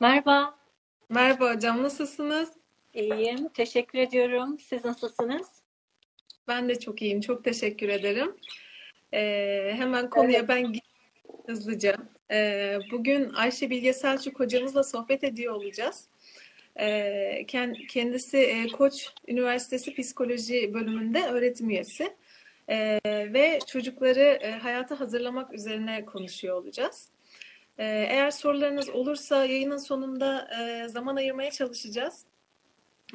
Merhaba, Merhaba hocam, nasılsınız? iyiyim. Teşekkür ediyorum. Siz nasılsınız? Ben de çok iyiyim, çok teşekkür ederim. Ee, hemen konuya Evet. ben hızlıca. Ee, bugün Ayşe Bilge Selçuk hocamızla sohbet ediyor olacağız. Ee, ken- kendisi e, Koç Üniversitesi Psikoloji bölümünde öğretim üyesi Ee, ve çocukları e, hayata hazırlamak üzerine konuşuyor olacağız. Ee, eğer sorularınız olursa yayının sonunda e, zaman ayırmaya çalışacağız.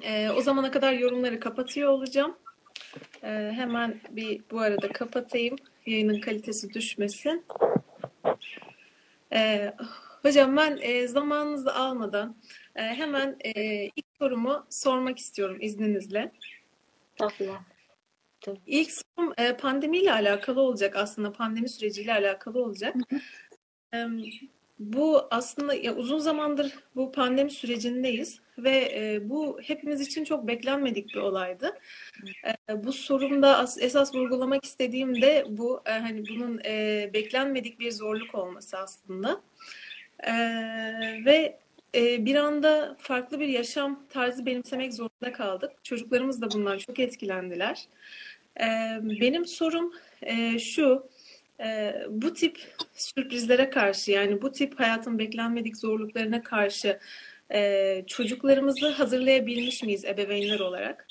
Ee, o zamana kadar yorumları kapatıyor olacağım. Ee, hemen bir bu arada kapatayım. Yayının kalitesi düşmesin. Hocam ben e, zamanınızı almadan e, hemen ilk sorumu sormak istiyorum izninizle. Estağfurullah. Tabii. İlk sorum pandemiyle alakalı olacak aslında pandemi süreciyle alakalı olacak. Bu aslında ya uzun zamandır bu pandemi sürecindeyiz ve e, bu hepimiz için çok beklenmedik bir olaydı. E, bu sorumda as- esas vurgulamak istediğim de bu e, hani bunun e, beklenmedik bir zorluk olması aslında. E, ve e, bir anda farklı bir yaşam tarzı benimsemek zorunda kaldık. Çocuklarımız da bundan çok etkilendiler. E, benim sorum e, şu. E, bu tip sürprizlere karşı yani bu tip hayatın beklenmedik zorluklarına karşı e, çocuklarımızı hazırlayabilmiş miyiz ebeveynler olarak?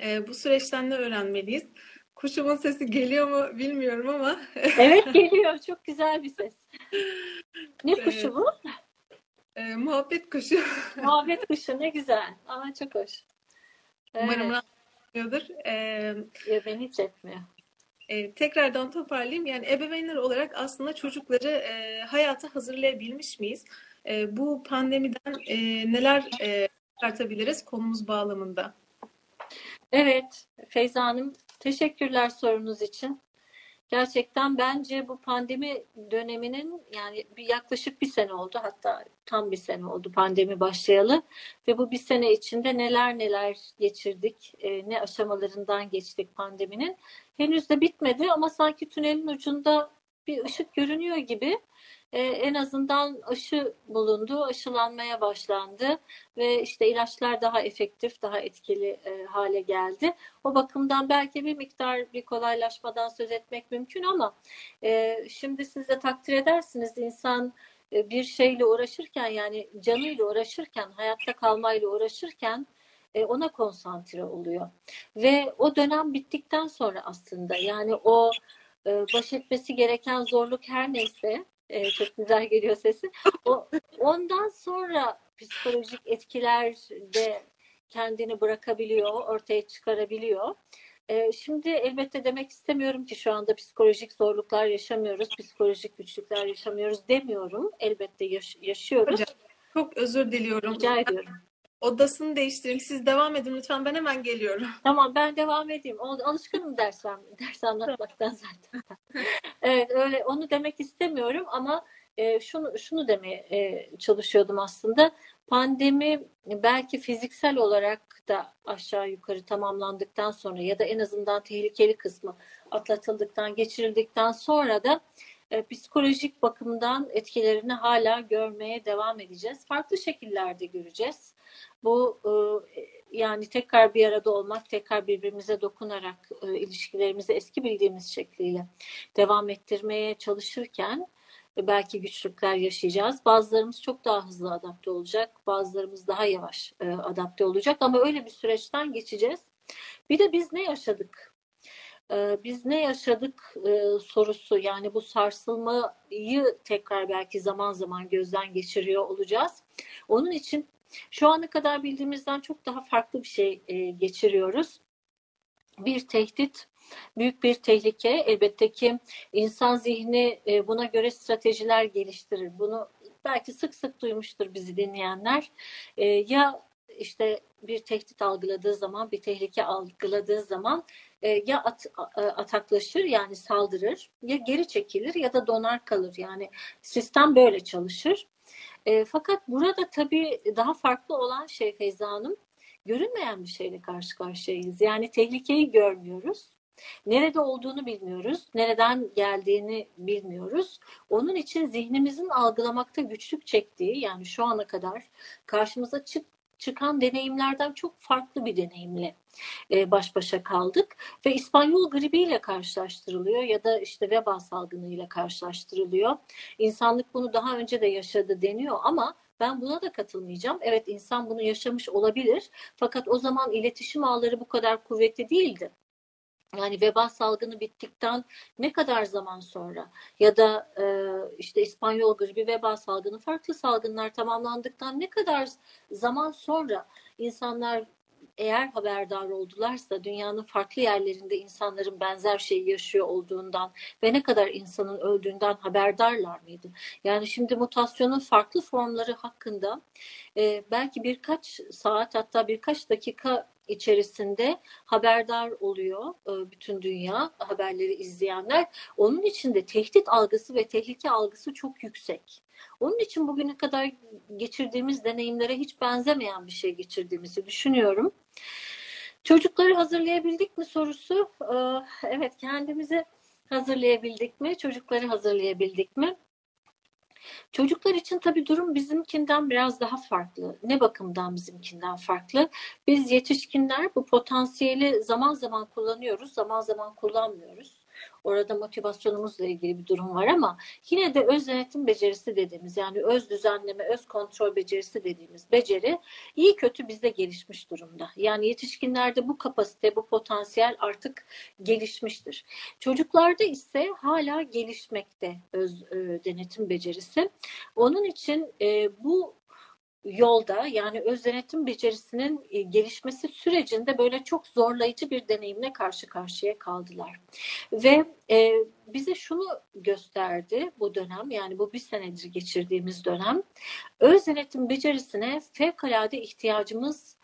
E, bu süreçten ne öğrenmeliyiz? Kuşumun sesi geliyor mu bilmiyorum ama Evet geliyor. Çok güzel bir ses. Ne kuşu bu? e, muhabbet kuşu. Muhabbet kuşu. Ne güzel. Aa, çok hoş. Umarım Evet. rahatsız etmiyordur. E, Ya beni hiç etmiyor. E, tekrardan toparlayayım. Yani ebeveynler olarak aslında çocukları e, hayata hazırlayabilmiş miyiz? E, bu pandemiden e, neler e, çıkartabiliriz konumuz bağlamında? Evet Feyza Hanım teşekkürler sorunuz için. Gerçekten bence bu pandemi döneminin yani bir yaklaşık bir sene oldu hatta tam bir sene oldu pandemi başlayalı ve bu bir sene içinde neler neler geçirdik, e, ne aşamalarından geçtik pandeminin. Henüz de bitmedi ama sanki tünelin ucunda bir ışık görünüyor gibi. E, en azından aşı bulundu, aşılanmaya başlandı ve işte ilaçlar daha efektif, daha etkili e, hale geldi. O bakımdan belki bir miktar bir kolaylaşmadan söz etmek mümkün ama e, şimdi siz de takdir edersiniz insan e, bir şeyle uğraşırken yani canıyla uğraşırken, hayatta kalmayla uğraşırken e, ona konsantre oluyor. Ve o dönem bittikten sonra aslında yani o e, baş etmesi gereken zorluk her neyse e, çok güzel geliyor sesi. O, ondan sonra psikolojik etkiler de kendini bırakabiliyor, ortaya çıkarabiliyor. Ee, Şimdi elbette demek istemiyorum ki şu anda psikolojik zorluklar yaşamıyoruz, psikolojik güçlükler yaşamıyoruz demiyorum. Elbette yaş- yaşıyoruz. Hocam, Çok özür diliyorum. Rica ediyorum. Odasını değiştireyim. Siz devam edin lütfen. Ben hemen geliyorum. Tamam ben devam edeyim. Al- Alışkınım ders, ders anlatmaktan zaten. Evet öyle onu demek istemiyorum ama e, şunu şunu demeye e, çalışıyordum aslında. Pandemi belki fiziksel olarak da aşağı yukarı tamamlandıktan sonra ya da en azından tehlikeli kısmı atlatıldıktan, geçirildikten sonra da e, psikolojik bakımdan etkilerini hala görmeye devam edeceğiz. Farklı şekillerde göreceğiz. Bu e, yani tekrar bir arada olmak, tekrar birbirimize dokunarak e, ilişkilerimizi eski bildiğimiz şekliyle devam ettirmeye çalışırken e, belki güçlükler yaşayacağız. Bazılarımız çok daha hızlı adapte olacak, bazılarımız daha yavaş adapte olacak ama öyle bir süreçten geçeceğiz. Bir de biz ne yaşadık? Biz ne yaşadık sorusu yani bu sarsılmayı tekrar belki zaman zaman gözden geçiriyor olacağız. Onun için şu ana kadar bildiğimizden çok daha farklı bir şey e, geçiriyoruz. Bir tehdit, büyük bir tehlike. Elbette ki insan zihni e, buna göre stratejiler geliştirir. Bunu belki sık sık duymuştur bizi dinleyenler. E, Ya işte bir tehdit algıladığı zaman, bir tehlike algıladığı zaman e, ya at, ataklaşır yani saldırır, ya geri çekilir ya da donar kalır. Yani sistem böyle çalışır. E, fakat burada tabii daha farklı olan şey Feyza Hanım, görünmeyen bir şeyle karşı karşıyayız. Yani tehlikeyi görmüyoruz. Nerede olduğunu bilmiyoruz, nereden geldiğini bilmiyoruz. Onun için zihnimizin algılamakta güçlük çektiği yani şu ana kadar karşımıza çık çıkan deneyimlerden çok farklı bir deneyimle e, baş başa kaldık ve İspanyol gribiyle karşılaştırılıyor ya da işte veba salgınıyla karşılaştırılıyor. İnsanlık bunu daha önce de yaşadı deniyor ama ben buna da katılmayacağım. Evet insan bunu yaşamış olabilir fakat o zaman iletişim ağları bu kadar kuvvetli değildi yani veba salgını bittikten ne kadar zaman sonra? Ya da e, işte İspanyol gribi veba salgını farklı salgınlar tamamlandıktan ne kadar zaman sonra insanlar eğer haberdar oldularsa dünyanın farklı yerlerinde insanların benzer şeyi yaşıyor olduğundan ve ne kadar insanın öldüğünden haberdarlar mıydı? Yani şimdi mutasyonun farklı formları hakkında e, belki birkaç saat hatta birkaç dakika içerisinde haberdar oluyor e, bütün dünya haberleri izleyenler. Onun için de tehdit algısı ve tehlike algısı çok yüksek. Onun için bugüne kadar geçirdiğimiz deneyimlere hiç benzemeyen bir şey geçirdiğimizi düşünüyorum. Çocukları hazırlayabildik mi sorusu. E, evet kendimizi hazırlayabildik mi? Çocukları hazırlayabildik mi? Çocuklar için tabii durum bizimkinden biraz daha farklı. Ne bakımdan bizimkinden farklı? Biz yetişkinler bu potansiyeli zaman zaman kullanıyoruz, zaman zaman kullanmıyoruz. Orada motivasyonumuzla ilgili bir durum var ama yine de öz denetim becerisi dediğimiz yani öz düzenleme, öz kontrol becerisi dediğimiz beceri iyi kötü bizde gelişmiş durumda. Yani yetişkinlerde bu kapasite, bu potansiyel artık gelişmiştir. Çocuklarda ise hala gelişmekte öz e, denetim becerisi. Onun için e, bu yolda yani öz denetim becerisinin e, gelişmesi sürecinde böyle çok zorlayıcı bir deneyimle karşı karşıya kaldılar. Ve e, bize şunu gösterdi bu dönem yani bu bir senedir geçirdiğimiz dönem öz denetim becerisine fevkalade ihtiyacımız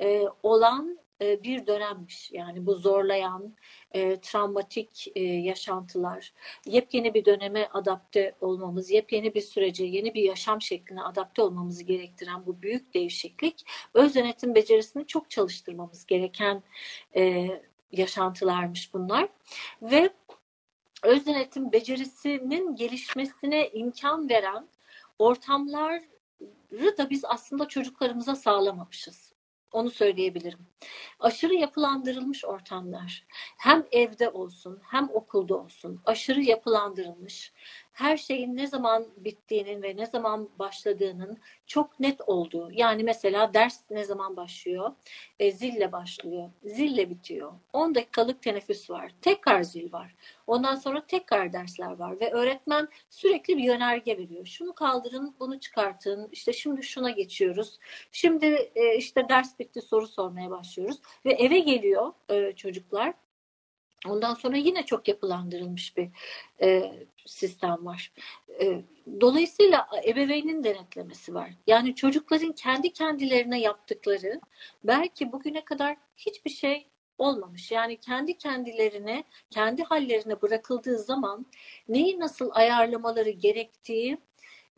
e, olan e, bir dönemmiş. Yani bu zorlayan, e, travmatik e, yaşantılar, yepyeni bir döneme adapte olmamız, yepyeni bir sürece, yeni bir yaşam şekline adapte olmamızı gerektiren bu büyük değişiklik, öz yönetim becerisini çok çalıştırmamız gereken e, yaşantılarmış bunlar. Ve öz yönetim becerisinin gelişmesine imkan veren ortamları da biz aslında çocuklarımıza sağlamamışız. Onu söyleyebilirim. Aşırı yapılandırılmış ortamlar hem evde olsun hem okulda olsun aşırı yapılandırılmış her şeyin ne zaman bittiğinin ve ne zaman başladığının çok net olduğu. Yani mesela ders ne zaman başlıyor? E, zille başlıyor. Zille bitiyor. 10 dakikalık teneffüs var. Tekrar zil var. Ondan sonra tekrar dersler var ve öğretmen sürekli bir yönerge veriyor. Şunu kaldırın, bunu çıkartın. İşte şimdi şuna geçiyoruz. Şimdi e, işte ders bitti soru sormaya başlıyoruz ve eve geliyor e, çocuklar Ondan sonra yine çok yapılandırılmış bir e, sistem var. E, dolayısıyla ebeveynin denetlemesi var. Yani çocukların kendi kendilerine yaptıkları belki bugüne kadar hiçbir şey olmamış. Yani kendi kendilerine, kendi hallerine bırakıldığı zaman neyi nasıl ayarlamaları gerektiği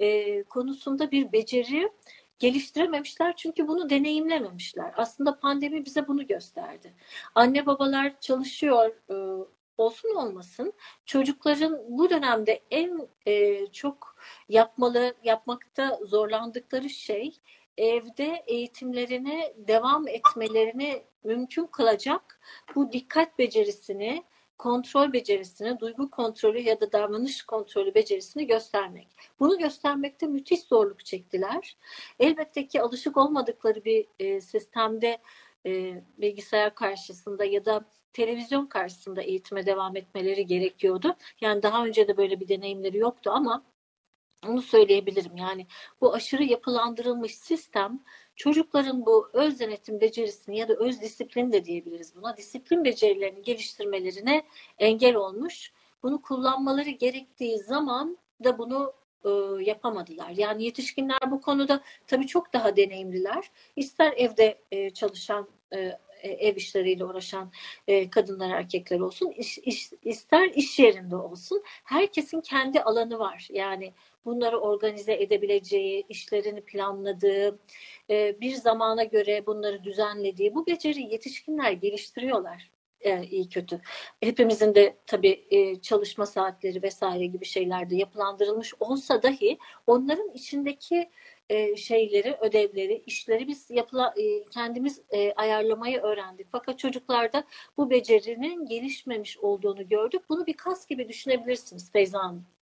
e, konusunda bir beceri geliştirememişler çünkü bunu deneyimlememişler. Aslında pandemi bize bunu gösterdi. Anne babalar çalışıyor e, olsun olmasın çocukların bu dönemde en e, çok yapmalı yapmakta zorlandıkları şey evde eğitimlerine devam etmelerini mümkün kılacak bu dikkat becerisini kontrol becerisini, duygu kontrolü ya da davranış kontrolü becerisini göstermek. Bunu göstermekte müthiş zorluk çektiler. Elbette ki alışık olmadıkları bir e, sistemde e, bilgisayar karşısında ya da televizyon karşısında eğitime devam etmeleri gerekiyordu. Yani daha önce de böyle bir deneyimleri yoktu ama onu söyleyebilirim. Yani bu aşırı yapılandırılmış sistem çocukların bu öz denetim becerisini ya da öz disiplin de diyebiliriz buna. Disiplin becerilerini geliştirmelerine engel olmuş. Bunu kullanmaları gerektiği zaman da bunu e, yapamadılar. Yani yetişkinler bu konuda tabii çok daha deneyimliler. İster evde e, çalışan e, ev işleriyle uğraşan e, kadınlar erkekler olsun iş, iş, ister iş yerinde olsun herkesin kendi alanı var yani bunları organize edebileceği işlerini planladığı e, bir zamana göre bunları düzenlediği bu beceri yetişkinler geliştiriyorlar e, iyi kötü. Hepimizin de tabii e, çalışma saatleri vesaire gibi şeylerde yapılandırılmış olsa dahi onların içindeki şeyleri, ödevleri, işleri biz yapıla, kendimiz ayarlamayı öğrendik. Fakat çocuklarda bu becerinin gelişmemiş olduğunu gördük. Bunu bir kas gibi düşünebilirsiniz Feyza Hanım.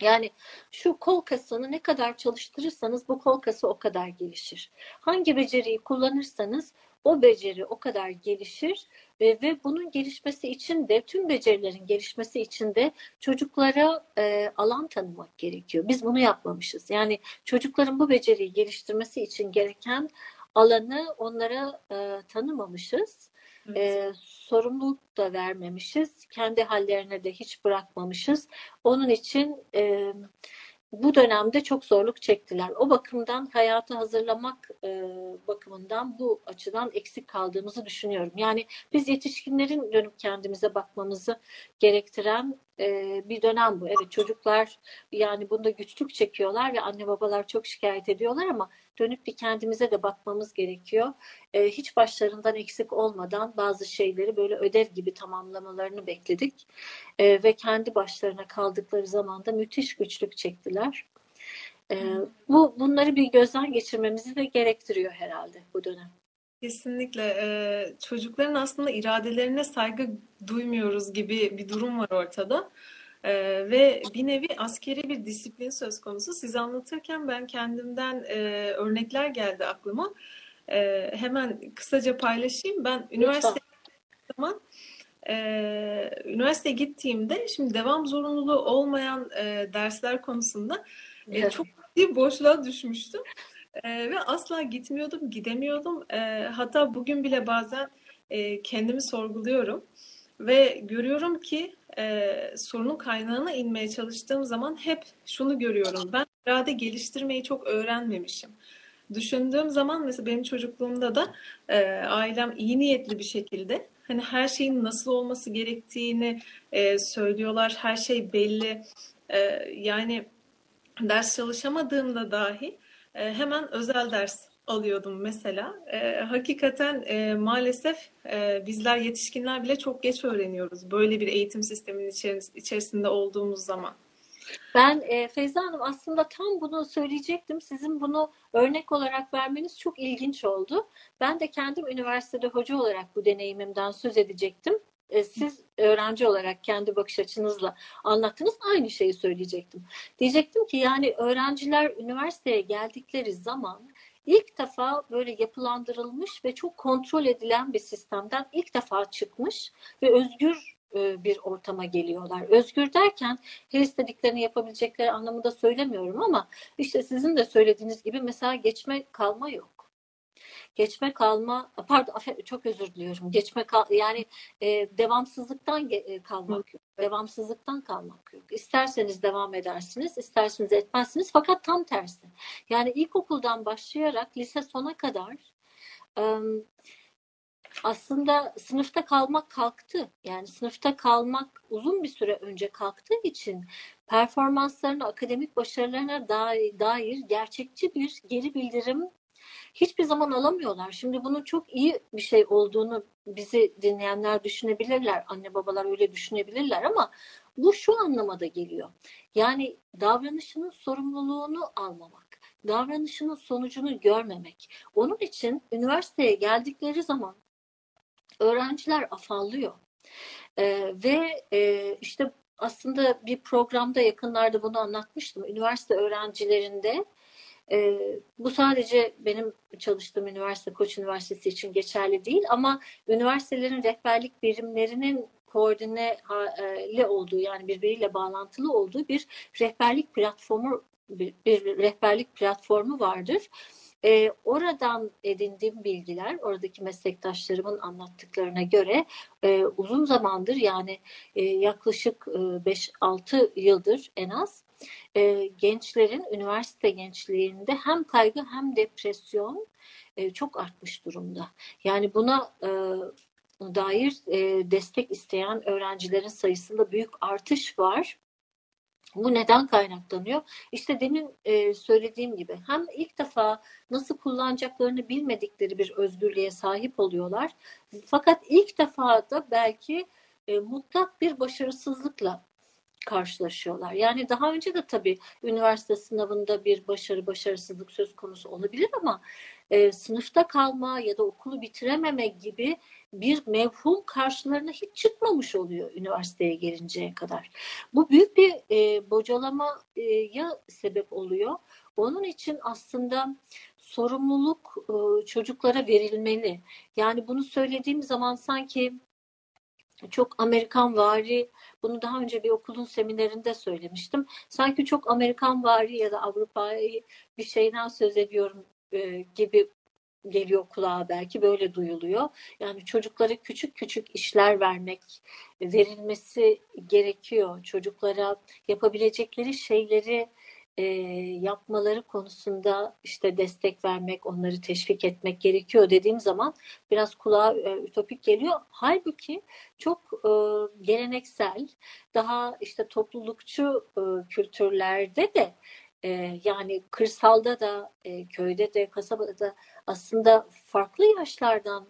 Yani şu kol kasını ne kadar çalıştırırsanız bu kol kası o kadar gelişir. Hangi beceriyi kullanırsanız o beceri o kadar gelişir ve, ve bunun gelişmesi için de tüm becerilerin gelişmesi için de çocuklara e, alan tanımak gerekiyor. Biz bunu yapmamışız. Yani çocukların bu beceriyi geliştirmesi için gereken alanı onlara e, tanımamışız. Evet. E, sorumluluk da vermemişiz. Kendi hallerine de hiç bırakmamışız. Onun için e, bu dönemde çok zorluk çektiler. O bakımdan hayatı hazırlamak e, bakımından bu açıdan eksik kaldığımızı düşünüyorum. Yani biz yetişkinlerin dönüp kendimize bakmamızı gerektiren e, bir dönem bu. Evet çocuklar yani bunda güçlük çekiyorlar ve anne babalar çok şikayet ediyorlar ama dönüp bir kendimize de bakmamız gerekiyor. E, hiç başlarından eksik olmadan bazı şeyleri böyle ödev gibi tamamlamalarını bekledik. E, ve kendi başlarına kaldıkları zaman da müthiş güçlük çektiler. E, bu bunları bir gözden geçirmemizi de gerektiriyor herhalde bu dönem. Kesinlikle. Ee, çocukların aslında iradelerine saygı duymuyoruz gibi bir durum var ortada. Ee, ve bir nevi askeri bir disiplin söz konusu. Siz anlatırken ben kendimden e, örnekler geldi aklıma. E, hemen kısaca paylaşayım. Ben üniversite zaman e, üniversiteye gittiğimde şimdi devam zorunluluğu olmayan e, dersler konusunda e, çok ciddi boşluğa düşmüştüm. E, ve asla gitmiyordum, gidemiyordum. E, hatta bugün bile bazen e, kendimi sorguluyorum. Ve görüyorum ki e, sorunun kaynağına inmeye çalıştığım zaman hep şunu görüyorum. Ben irade geliştirmeyi çok öğrenmemişim. Düşündüğüm zaman mesela benim çocukluğumda da e, ailem iyi niyetli bir şekilde hani her şeyin nasıl olması gerektiğini e, söylüyorlar. Her şey belli. E, yani ders çalışamadığımda dahi e, hemen özel ders alıyordum mesela. E, hakikaten e, maalesef e, bizler yetişkinler bile çok geç öğreniyoruz. Böyle bir eğitim sisteminin içeris- içerisinde olduğumuz zaman. Ben e, Feyza Hanım aslında tam bunu söyleyecektim. Sizin bunu örnek olarak vermeniz çok ilginç oldu. Ben de kendim üniversitede hoca olarak bu deneyimimden söz edecektim. E, siz öğrenci olarak kendi bakış açınızla anlattınız aynı şeyi söyleyecektim. Diyecektim ki yani öğrenciler üniversiteye geldikleri zaman ilk defa böyle yapılandırılmış ve çok kontrol edilen bir sistemden ilk defa çıkmış ve özgür e, bir ortama geliyorlar. Özgür derken her istediklerini yapabilecekleri anlamında söylemiyorum ama işte sizin de söylediğiniz gibi mesela geçme kalma yok geçme kalma pardon çok özür diliyorum. Geçme kal, yani e, devamsızlıktan e, kalmak yok. Devamsızlıktan kalmak yok. İsterseniz devam edersiniz isterseniz etmezsiniz fakat tam tersi. Yani ilkokuldan başlayarak lise sona kadar e, aslında sınıfta kalmak kalktı. Yani sınıfta kalmak uzun bir süre önce kalktığı için performanslarına, akademik başarılarına dair gerçekçi bir geri bildirim hiçbir zaman alamıyorlar. Şimdi bunun çok iyi bir şey olduğunu bizi dinleyenler düşünebilirler. Anne babalar öyle düşünebilirler ama bu şu anlamada geliyor. Yani davranışının sorumluluğunu almamak davranışının sonucunu görmemek. Onun için üniversiteye geldikleri zaman öğrenciler afallıyor. Ee, ve e, işte aslında bir programda yakınlarda bunu anlatmıştım. Üniversite öğrencilerinde e, bu sadece benim çalıştığım üniversite, Koç Üniversitesi için geçerli değil ama üniversitelerin rehberlik birimlerinin koordineli olduğu yani birbiriyle bağlantılı olduğu bir rehberlik platformu bir, bir rehberlik platformu vardır. E, oradan edindiğim bilgiler, oradaki meslektaşlarımın anlattıklarına göre e, uzun zamandır yani e, yaklaşık 5-6 e, yıldır en az e, gençlerin, üniversite gençliğinde hem kaygı hem depresyon e, çok artmış durumda. Yani buna e, dair e, destek isteyen öğrencilerin sayısında büyük artış var. Bu neden kaynaklanıyor? İşte demin e, söylediğim gibi hem ilk defa nasıl kullanacaklarını bilmedikleri bir özgürlüğe sahip oluyorlar. Fakat ilk defa da belki e, mutlak bir başarısızlıkla karşılaşıyorlar. Yani daha önce de tabii üniversite sınavında bir başarı başarısızlık söz konusu olabilir ama e, sınıfta kalma ya da okulu bitirememe gibi bir mevhum karşılarına hiç çıkmamış oluyor üniversiteye gelinceye kadar. Bu büyük bir e, bocalamaya sebep oluyor. Onun için aslında sorumluluk e, çocuklara verilmeli. Yani bunu söylediğim zaman sanki çok Amerikan vari bunu daha önce bir okulun seminerinde söylemiştim. Sanki çok Amerikan vari ya da Avrupa'yı bir şeyden söz ediyorum e, gibi geliyor kulağa belki böyle duyuluyor. Yani çocuklara küçük küçük işler vermek verilmesi gerekiyor. Çocuklara yapabilecekleri şeyleri e, yapmaları konusunda işte destek vermek, onları teşvik etmek gerekiyor dediğim zaman biraz kulağa e, ütopik geliyor. Halbuki çok e, geleneksel, daha işte toplulukçu e, kültürlerde de e, yani kırsalda da, e, köyde de, kasabada da aslında farklı yaşlardan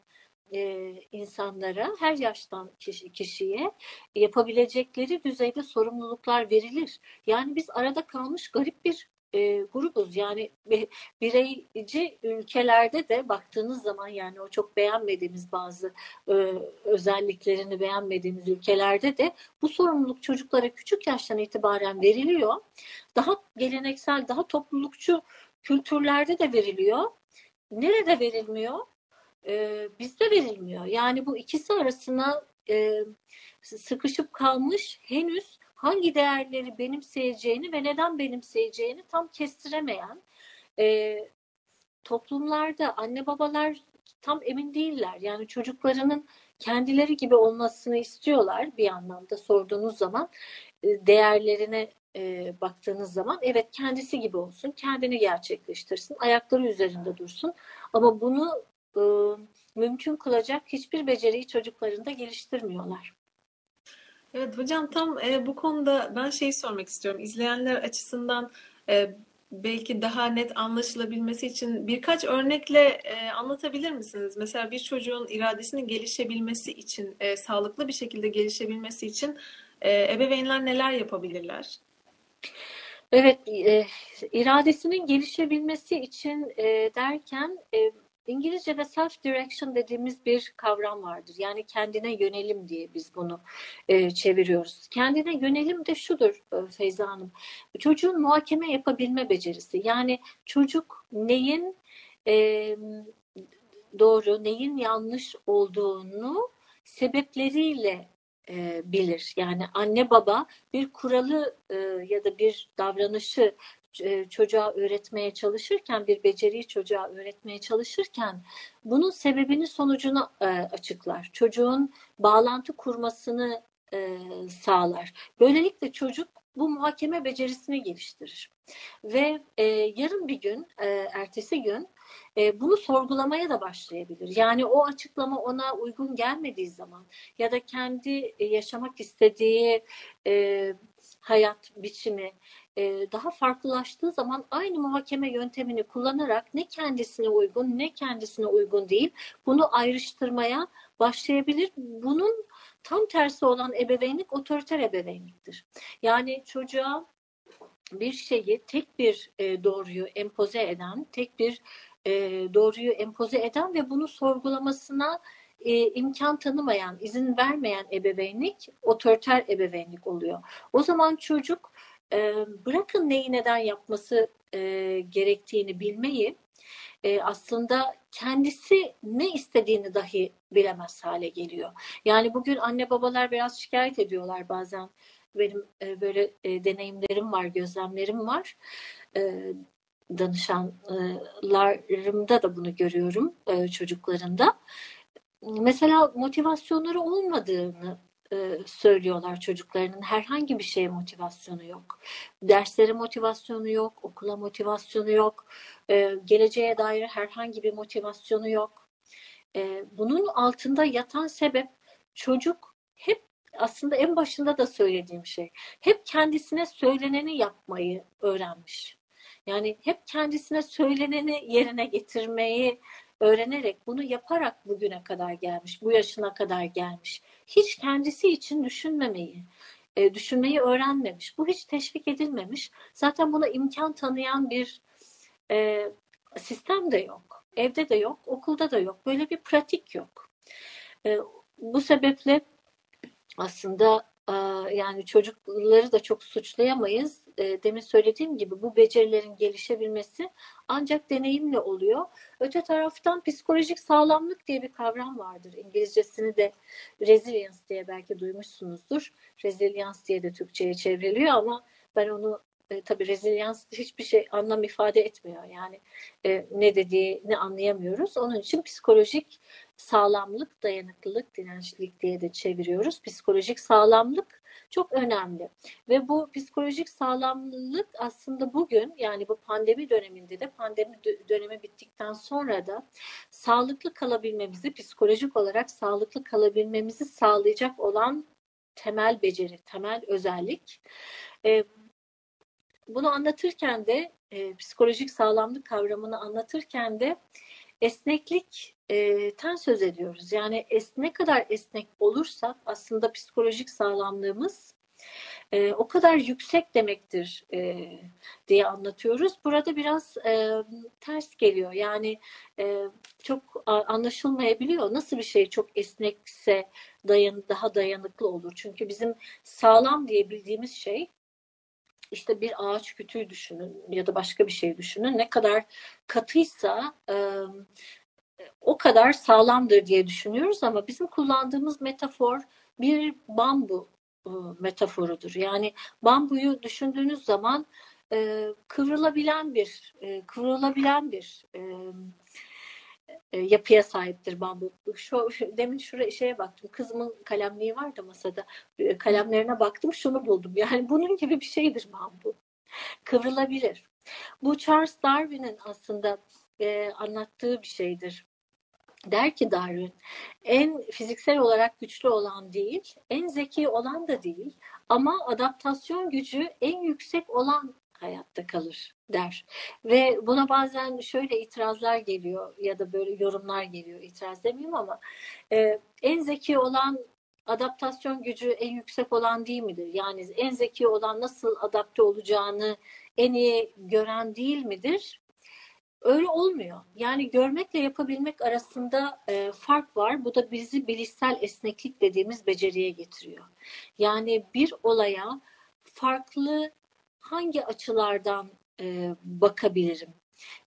e, insanlara, her yaştan kişi, kişiye yapabilecekleri düzeyde sorumluluklar verilir. Yani biz arada kalmış garip bir e, grubuz. Yani bireyci ülkelerde de baktığınız zaman yani o çok beğenmediğimiz bazı e, özelliklerini beğenmediğimiz ülkelerde de bu sorumluluk çocuklara küçük yaştan itibaren veriliyor. Daha geleneksel, daha toplulukçu kültürlerde de veriliyor. Nerede verilmiyor? e, bizde verilmiyor. Yani bu ikisi arasına e, sıkışıp kalmış henüz hangi değerleri benimseyeceğini ve neden benimseyeceğini tam kestiremeyen e, toplumlarda anne babalar tam emin değiller. Yani çocuklarının kendileri gibi olmasını istiyorlar bir anlamda sorduğunuz zaman e, değerlerine e, baktığınız zaman evet kendisi gibi olsun, kendini gerçekleştirsin, ayakları üzerinde dursun. Ama bunu e, mümkün kılacak hiçbir beceriyi çocuklarında geliştirmiyorlar. Evet hocam tam e, bu konuda ben şey sormak istiyorum. İzleyenler açısından e, belki daha net anlaşılabilmesi için birkaç örnekle e, anlatabilir misiniz? Mesela bir çocuğun iradesinin gelişebilmesi için, e, sağlıklı bir şekilde gelişebilmesi için e, ebeveynler neler yapabilirler? Evet, e, iradesinin gelişebilmesi için e, derken e, İngilizce'de self direction dediğimiz bir kavram vardır. Yani kendine yönelim diye biz bunu e, çeviriyoruz. Kendine yönelim de şudur e, Feyza Hanım. Çocuğun muhakeme yapabilme becerisi. Yani çocuk neyin e, doğru, neyin yanlış olduğunu sebepleriyle e, bilir. Yani anne baba bir kuralı e, ya da bir davranışı çocuğa öğretmeye çalışırken, bir beceriyi çocuğa öğretmeye çalışırken bunun sebebini sonucunu e, açıklar. Çocuğun bağlantı kurmasını e, sağlar. Böylelikle çocuk bu muhakeme becerisini geliştirir. Ve e, yarın bir gün, e, ertesi gün e, bunu sorgulamaya da başlayabilir. Yani o açıklama ona uygun gelmediği zaman ya da kendi yaşamak istediği e, hayat biçimi e, daha farklılaştığı zaman aynı muhakeme yöntemini kullanarak ne kendisine uygun ne kendisine uygun değil bunu ayrıştırmaya başlayabilir. Bunun tam tersi olan ebeveynlik otoriter ebeveynliktir. Yani çocuğa bir şeyi tek bir e, doğruyu empoze eden, tek bir e, doğruyu empoze eden ve bunu sorgulamasına e, imkan tanımayan, izin vermeyen ebeveynlik otoriter ebeveynlik oluyor. O zaman çocuk bırakın neyi neden yapması gerektiğini bilmeyi aslında kendisi ne istediğini dahi bilemez hale geliyor. Yani bugün anne babalar biraz şikayet ediyorlar bazen. Benim böyle deneyimlerim var, gözlemlerim var. E, danışanlarımda da bunu görüyorum çocuklarında. Mesela motivasyonları olmadığını e, söylüyorlar çocuklarının. Herhangi bir şeye motivasyonu yok. Derslere motivasyonu yok, okula motivasyonu yok, e, geleceğe dair herhangi bir motivasyonu yok. E, bunun altında yatan sebep çocuk hep aslında en başında da söylediğim şey. Hep kendisine söyleneni yapmayı öğrenmiş. Yani hep kendisine söyleneni yerine getirmeyi öğrenerek bunu yaparak bugüne kadar gelmiş, bu yaşına kadar gelmiş. Hiç kendisi için düşünmemeyi, e, düşünmeyi öğrenmemiş. Bu hiç teşvik edilmemiş. Zaten buna imkan tanıyan bir e, sistem de yok. Evde de yok, okulda da yok. Böyle bir pratik yok. E, bu sebeple aslında yani çocukları da çok suçlayamayız. Demin söylediğim gibi bu becerilerin gelişebilmesi ancak deneyimle oluyor. Öte taraftan psikolojik sağlamlık diye bir kavram vardır. İngilizcesini de resilience diye belki duymuşsunuzdur. Resilience diye de Türkçe'ye çevriliyor ama ben onu e, tabii rezilyans hiçbir şey anlam ifade etmiyor. Yani e, ne dediğini anlayamıyoruz. Onun için psikolojik sağlamlık, dayanıklılık, dirençlilik diye de çeviriyoruz. Psikolojik sağlamlık çok önemli. Ve bu psikolojik sağlamlık aslında bugün yani bu pandemi döneminde de pandemi dönemi bittikten sonra da sağlıklı kalabilmemizi, psikolojik olarak sağlıklı kalabilmemizi sağlayacak olan temel beceri, temel özellik. E, bunu anlatırken de e, psikolojik sağlamlık kavramını anlatırken de esneklikten söz ediyoruz. Yani es, ne kadar esnek olursak aslında psikolojik sağlamlığımız e, o kadar yüksek demektir e, diye anlatıyoruz. Burada biraz e, ters geliyor. Yani e, çok anlaşılmayabiliyor. Nasıl bir şey çok esnekse dayan, daha dayanıklı olur. Çünkü bizim sağlam diye bildiğimiz şey işte bir ağaç kütüğü düşünün ya da başka bir şey düşünün. Ne kadar katıysa e, o kadar sağlamdır diye düşünüyoruz ama bizim kullandığımız metafor bir bambu e, metaforudur. Yani bambuyu düşündüğünüz zaman e, kıvrılabilen bir e, kıvrılabilen bir e, yapıya sahiptir bambu. Şu, şu demin şuraya şeye baktım. Kızımın kalemliği vardı masada. E, kalemlerine baktım şunu buldum. Yani bunun gibi bir şeydir bambu. Kıvrılabilir. Bu Charles Darwin'in aslında e, anlattığı bir şeydir. Der ki Darwin, en fiziksel olarak güçlü olan değil, en zeki olan da değil ama adaptasyon gücü en yüksek olan hayatta kalır der. Ve buna bazen şöyle itirazlar geliyor ya da böyle yorumlar geliyor. İtiraz demeyeyim ama e, en zeki olan adaptasyon gücü en yüksek olan değil midir? Yani en zeki olan nasıl adapte olacağını en iyi gören değil midir? Öyle olmuyor. Yani görmekle yapabilmek arasında e, fark var. Bu da bizi bilişsel esneklik dediğimiz beceriye getiriyor. Yani bir olaya farklı hangi açılardan e, bakabilirim?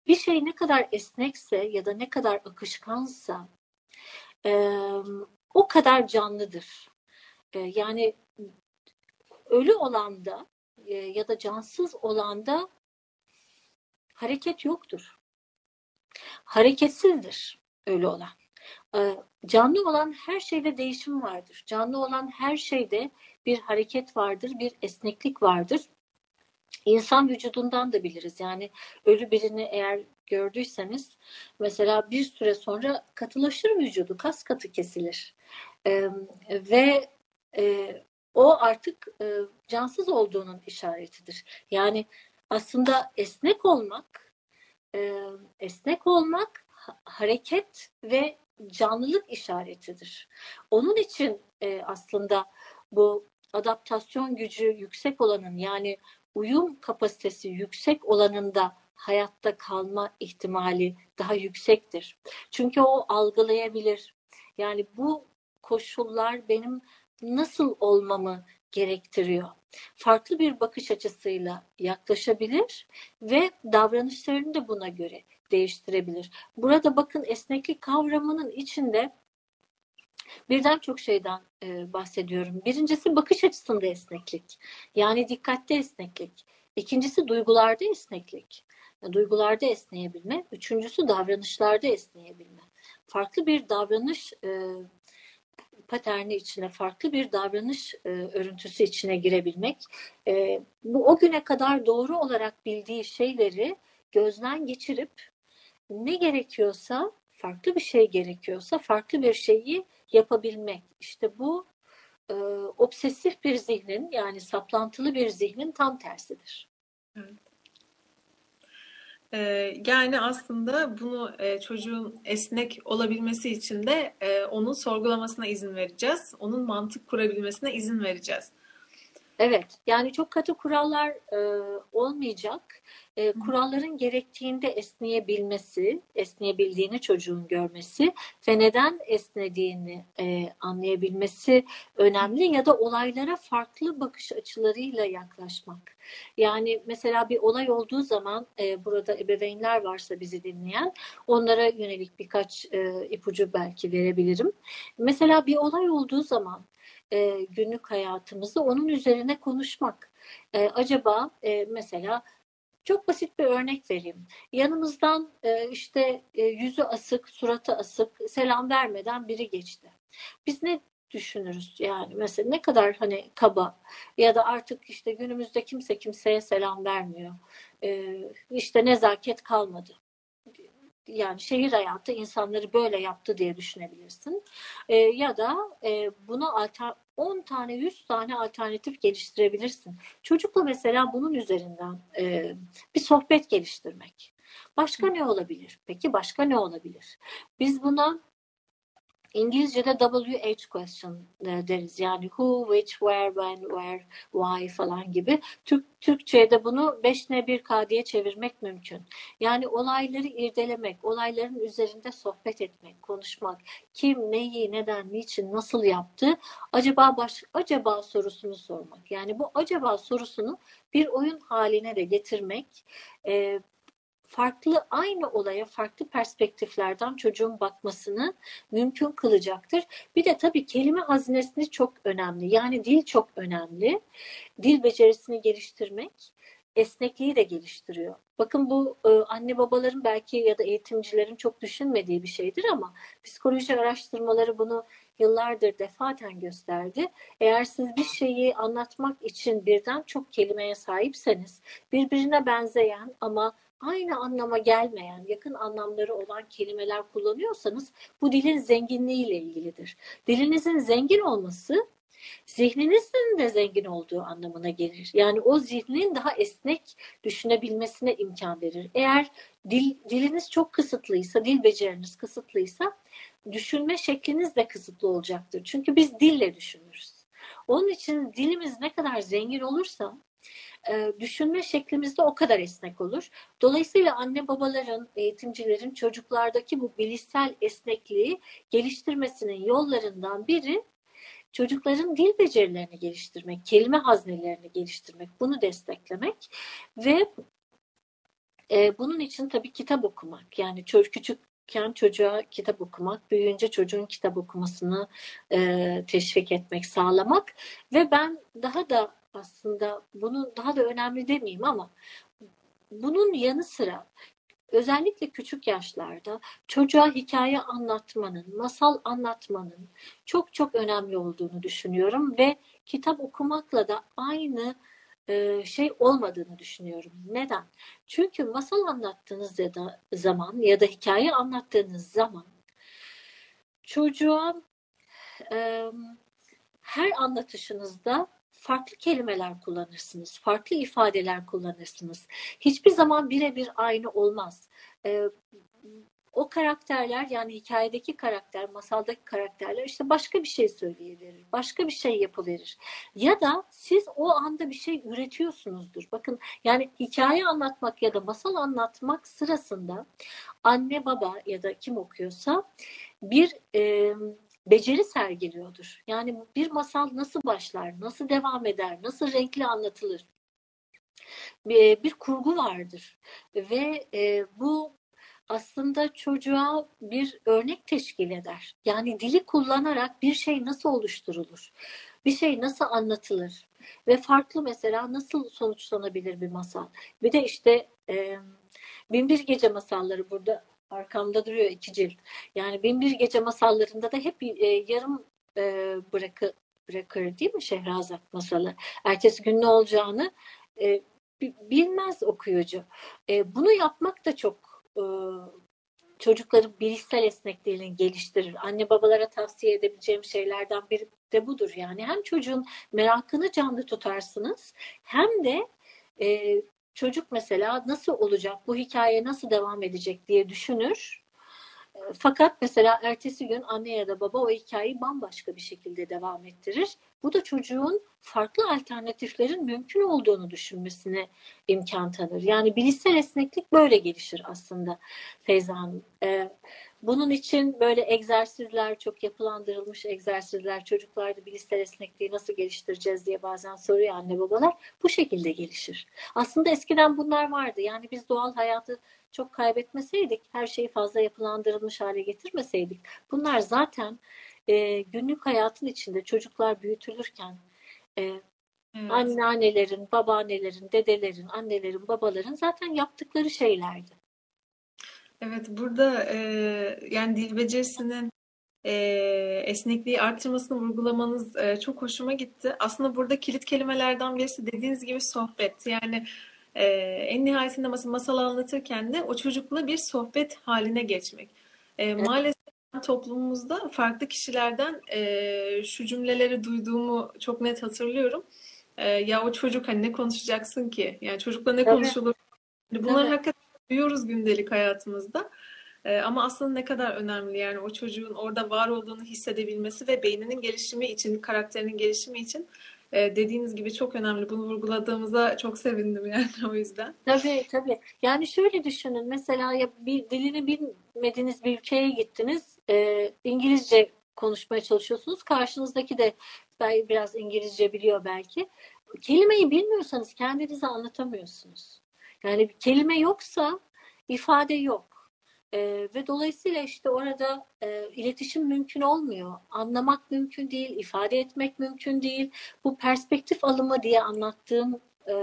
Bir şey ne kadar esnekse ya da ne kadar akışkansa e, o kadar canlıdır. E, yani ölü olanda e, ya da cansız olanda hareket yoktur. Hareketsizdir ölü olan. E, canlı olan her şeyde değişim vardır. Canlı olan her şeyde bir hareket vardır, bir esneklik vardır. İnsan vücudundan da biliriz. Yani ölü birini eğer gördüyseniz mesela bir süre sonra katılaşır vücudu, kas katı kesilir. Ee, ve e, o artık e, cansız olduğunun işaretidir. Yani aslında esnek olmak, e, esnek olmak hareket ve canlılık işaretidir. Onun için e, aslında bu adaptasyon gücü yüksek olanın yani uyum kapasitesi yüksek olanında hayatta kalma ihtimali daha yüksektir. Çünkü o algılayabilir. Yani bu koşullar benim nasıl olmamı gerektiriyor. Farklı bir bakış açısıyla yaklaşabilir ve davranışlarını da buna göre değiştirebilir. Burada bakın esneklik kavramının içinde birden çok şeyden e, bahsediyorum. Birincisi bakış açısında esneklik. Yani dikkatte esneklik. İkincisi duygularda esneklik. Duygularda esneyebilme. Üçüncüsü davranışlarda esneyebilme. Farklı bir davranış e, paterni içine, farklı bir davranış e, örüntüsü içine girebilmek. E, bu o güne kadar doğru olarak bildiği şeyleri gözden geçirip ne gerekiyorsa, farklı bir şey gerekiyorsa farklı bir şeyi yapabilmek. İşte bu e, obsesif bir zihnin yani saplantılı bir zihnin tam tersidir. Ee, yani aslında bunu e, çocuğun esnek olabilmesi için de e, onun sorgulamasına izin vereceğiz. Onun mantık kurabilmesine izin vereceğiz. Evet, yani çok katı kurallar e, olmayacak. E, kuralların gerektiğinde esneyebilmesi, esneyebildiğini çocuğun görmesi ve neden esnediğini e, anlayabilmesi önemli ya da olaylara farklı bakış açılarıyla yaklaşmak. Yani mesela bir olay olduğu zaman e, burada ebeveynler varsa bizi dinleyen onlara yönelik birkaç e, ipucu belki verebilirim. Mesela bir olay olduğu zaman e, günlük hayatımızda onun üzerine konuşmak. E, acaba e, mesela çok basit bir örnek vereyim. Yanımızdan e, işte e, yüzü asık, suratı asık, selam vermeden biri geçti. Biz ne düşünürüz yani mesela ne kadar hani kaba ya da artık işte günümüzde kimse kimseye selam vermiyor. E, işte nezaket kalmadı yani şehir hayatı insanları böyle yaptı diye düşünebilirsin. E, ya da e, buna alter, 10 tane 100 tane alternatif geliştirebilirsin. Çocukla mesela bunun üzerinden e, bir sohbet geliştirmek. Başka ne olabilir? Peki başka ne olabilir? Biz buna İngilizce'de WH question e, deriz. Yani who, which, where, when, where, why falan gibi. Türk, Türkçe'de bunu 5 ne 1 K diye çevirmek mümkün. Yani olayları irdelemek, olayların üzerinde sohbet etmek, konuşmak. Kim, neyi, neden, niçin, nasıl yaptı? Acaba baş, acaba sorusunu sormak. Yani bu acaba sorusunu bir oyun haline de getirmek, e, farklı aynı olaya farklı perspektiflerden çocuğun bakmasını mümkün kılacaktır. Bir de tabii kelime hazinesini çok önemli. Yani dil çok önemli. Dil becerisini geliştirmek esnekliği de geliştiriyor. Bakın bu e, anne babaların belki ya da eğitimcilerin çok düşünmediği bir şeydir ama psikoloji araştırmaları bunu yıllardır defaten gösterdi. Eğer siz bir şeyi anlatmak için birden çok kelimeye sahipseniz birbirine benzeyen ama aynı anlama gelmeyen, yakın anlamları olan kelimeler kullanıyorsanız bu dilin zenginliğiyle ilgilidir. Dilinizin zengin olması zihninizin de zengin olduğu anlamına gelir. Yani o zihnin daha esnek düşünebilmesine imkan verir. Eğer dil, diliniz çok kısıtlıysa, dil beceriniz kısıtlıysa düşünme şekliniz de kısıtlı olacaktır. Çünkü biz dille düşünürüz. Onun için dilimiz ne kadar zengin olursa e, düşünme şeklimiz de o kadar esnek olur. Dolayısıyla anne babaların, eğitimcilerin çocuklardaki bu bilişsel esnekliği geliştirmesinin yollarından biri çocukların dil becerilerini geliştirmek, kelime haznelerini geliştirmek, bunu desteklemek ve e, bunun için tabii kitap okumak. Yani çocuk küçükken çocuğa kitap okumak, büyüyünce çocuğun kitap okumasını e, teşvik etmek, sağlamak ve ben daha da aslında bunu daha da önemli demeyeyim ama bunun yanı sıra özellikle küçük yaşlarda çocuğa hikaye anlatmanın, masal anlatmanın çok çok önemli olduğunu düşünüyorum ve kitap okumakla da aynı e, şey olmadığını düşünüyorum. Neden? Çünkü masal anlattığınız ya da zaman ya da hikaye anlattığınız zaman çocuğa her anlatışınızda farklı kelimeler kullanırsınız, farklı ifadeler kullanırsınız. Hiçbir zaman birebir aynı olmaz. Ee, o karakterler yani hikayedeki karakter, masaldaki karakterler işte başka bir şey söyleyiverir, başka bir şey yapıverir. Ya da siz o anda bir şey üretiyorsunuzdur. Bakın yani hikaye anlatmak ya da masal anlatmak sırasında anne baba ya da kim okuyorsa bir e, beceri sergiliyordur. Yani bir masal nasıl başlar, nasıl devam eder, nasıl renkli anlatılır? Bir, bir kurgu vardır ve e, bu aslında çocuğa bir örnek teşkil eder. Yani dili kullanarak bir şey nasıl oluşturulur? Bir şey nasıl anlatılır? Ve farklı mesela nasıl sonuçlanabilir bir masal? Bir de işte e, Binbir Gece masalları burada arkamda duruyor iki cilt. Yani Binbir Gece masallarında da hep e, yarım e, bırakı, bırakır değil mi Şehrazat masalı? Ertesi gün ne olacağını e, bilmez okuyucu. E, bunu yapmak da çok e, çocukların bilişsel esnekliğini geliştirir. Anne babalara tavsiye edebileceğim şeylerden biri de budur. Yani hem çocuğun merakını canlı tutarsınız hem de e, çocuk mesela nasıl olacak, bu hikaye nasıl devam edecek diye düşünür. E, fakat mesela ertesi gün anne ya da baba o hikayeyi bambaşka bir şekilde devam ettirir. Bu da çocuğun farklı alternatiflerin mümkün olduğunu düşünmesine imkan tanır. Yani bilişsel esneklik böyle gelişir aslında Feyza Hanım. Ee, bunun için böyle egzersizler, çok yapılandırılmış egzersizler, çocuklarda bilişsel esnekliği nasıl geliştireceğiz diye bazen soruyor anne babalar. Bu şekilde gelişir. Aslında eskiden bunlar vardı. Yani biz doğal hayatı çok kaybetmeseydik, her şeyi fazla yapılandırılmış hale getirmeseydik, bunlar zaten e, günlük hayatın içinde çocuklar büyütülürken e, evet. anneannelerin, babaannelerin, dedelerin, annelerin, babaların zaten yaptıkları şeylerdi. Evet, burada e, yani dil becerisinin e, esnekliği artırmasını vurgulamanız e, çok hoşuma gitti. Aslında burada kilit kelimelerden birisi dediğiniz gibi sohbet. Yani e, en nihayetinde mesela masal anlatırken de o çocukla bir sohbet haline geçmek. E, evet. Maalesef toplumumuzda farklı kişilerden e, şu cümleleri duyduğumu çok net hatırlıyorum. E, ya o çocuk hani ne konuşacaksın ki? Yani çocukla ne konuşulur? Evet. Bunları evet. hakikaten duyuyoruz gündelik hayatımızda. E, ama aslında ne kadar önemli yani o çocuğun orada var olduğunu hissedebilmesi ve beyninin gelişimi için, karakterinin gelişimi için e, dediğiniz gibi çok önemli. Bunu vurguladığımıza çok sevindim yani o yüzden. Tabii tabii. Yani şöyle düşünün mesela ya bir dilini bilmediğiniz bir ülkeye gittiniz. E, İngilizce konuşmaya çalışıyorsunuz. Karşınızdaki de biraz İngilizce biliyor belki. Kelimeyi bilmiyorsanız kendinize anlatamıyorsunuz. Yani bir kelime yoksa ifade yok. E, ve dolayısıyla işte orada e, iletişim mümkün olmuyor. Anlamak mümkün değil, ifade etmek mümkün değil. Bu perspektif alımı diye anlattığım e,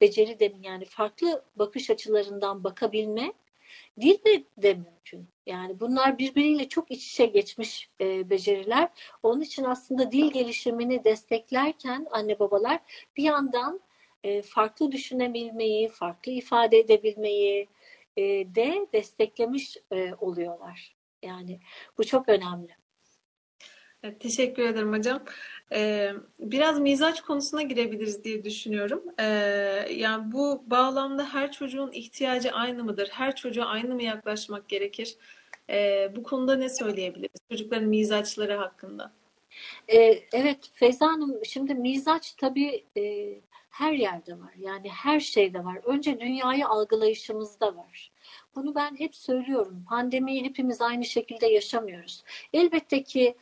beceri demin yani farklı bakış açılarından bakabilme dil de, de mümkün. Yani bunlar birbiriyle çok iç içe geçmiş e, beceriler. Onun için aslında dil gelişimini desteklerken anne babalar bir yandan e, farklı düşünebilmeyi, farklı ifade edebilmeyi, e, de desteklemiş e, oluyorlar. Yani bu çok önemli. Evet, teşekkür ederim hocam. Ee, biraz mizaç konusuna girebiliriz diye düşünüyorum. Ee, yani bu bağlamda her çocuğun ihtiyacı aynı mıdır? Her çocuğa aynı mı yaklaşmak gerekir? Ee, bu konuda ne söyleyebiliriz? Çocukların mizaçları hakkında. Ee, evet Feyza Hanım şimdi mizaç tabii e, her yerde var. Yani her şeyde var. Önce dünyayı algılayışımızda var. Bunu ben hep söylüyorum. Pandemiyi hepimiz aynı şekilde yaşamıyoruz. Elbette ki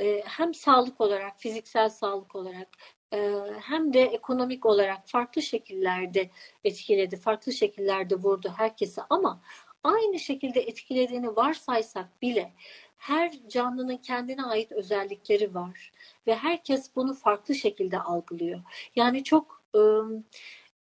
e, hem sağlık olarak, fiziksel sağlık olarak e, hem de ekonomik olarak farklı şekillerde etkiledi, farklı şekillerde vurdu herkese ama aynı şekilde etkilediğini varsaysak bile her canlının kendine ait özellikleri var ve herkes bunu farklı şekilde algılıyor. Yani çok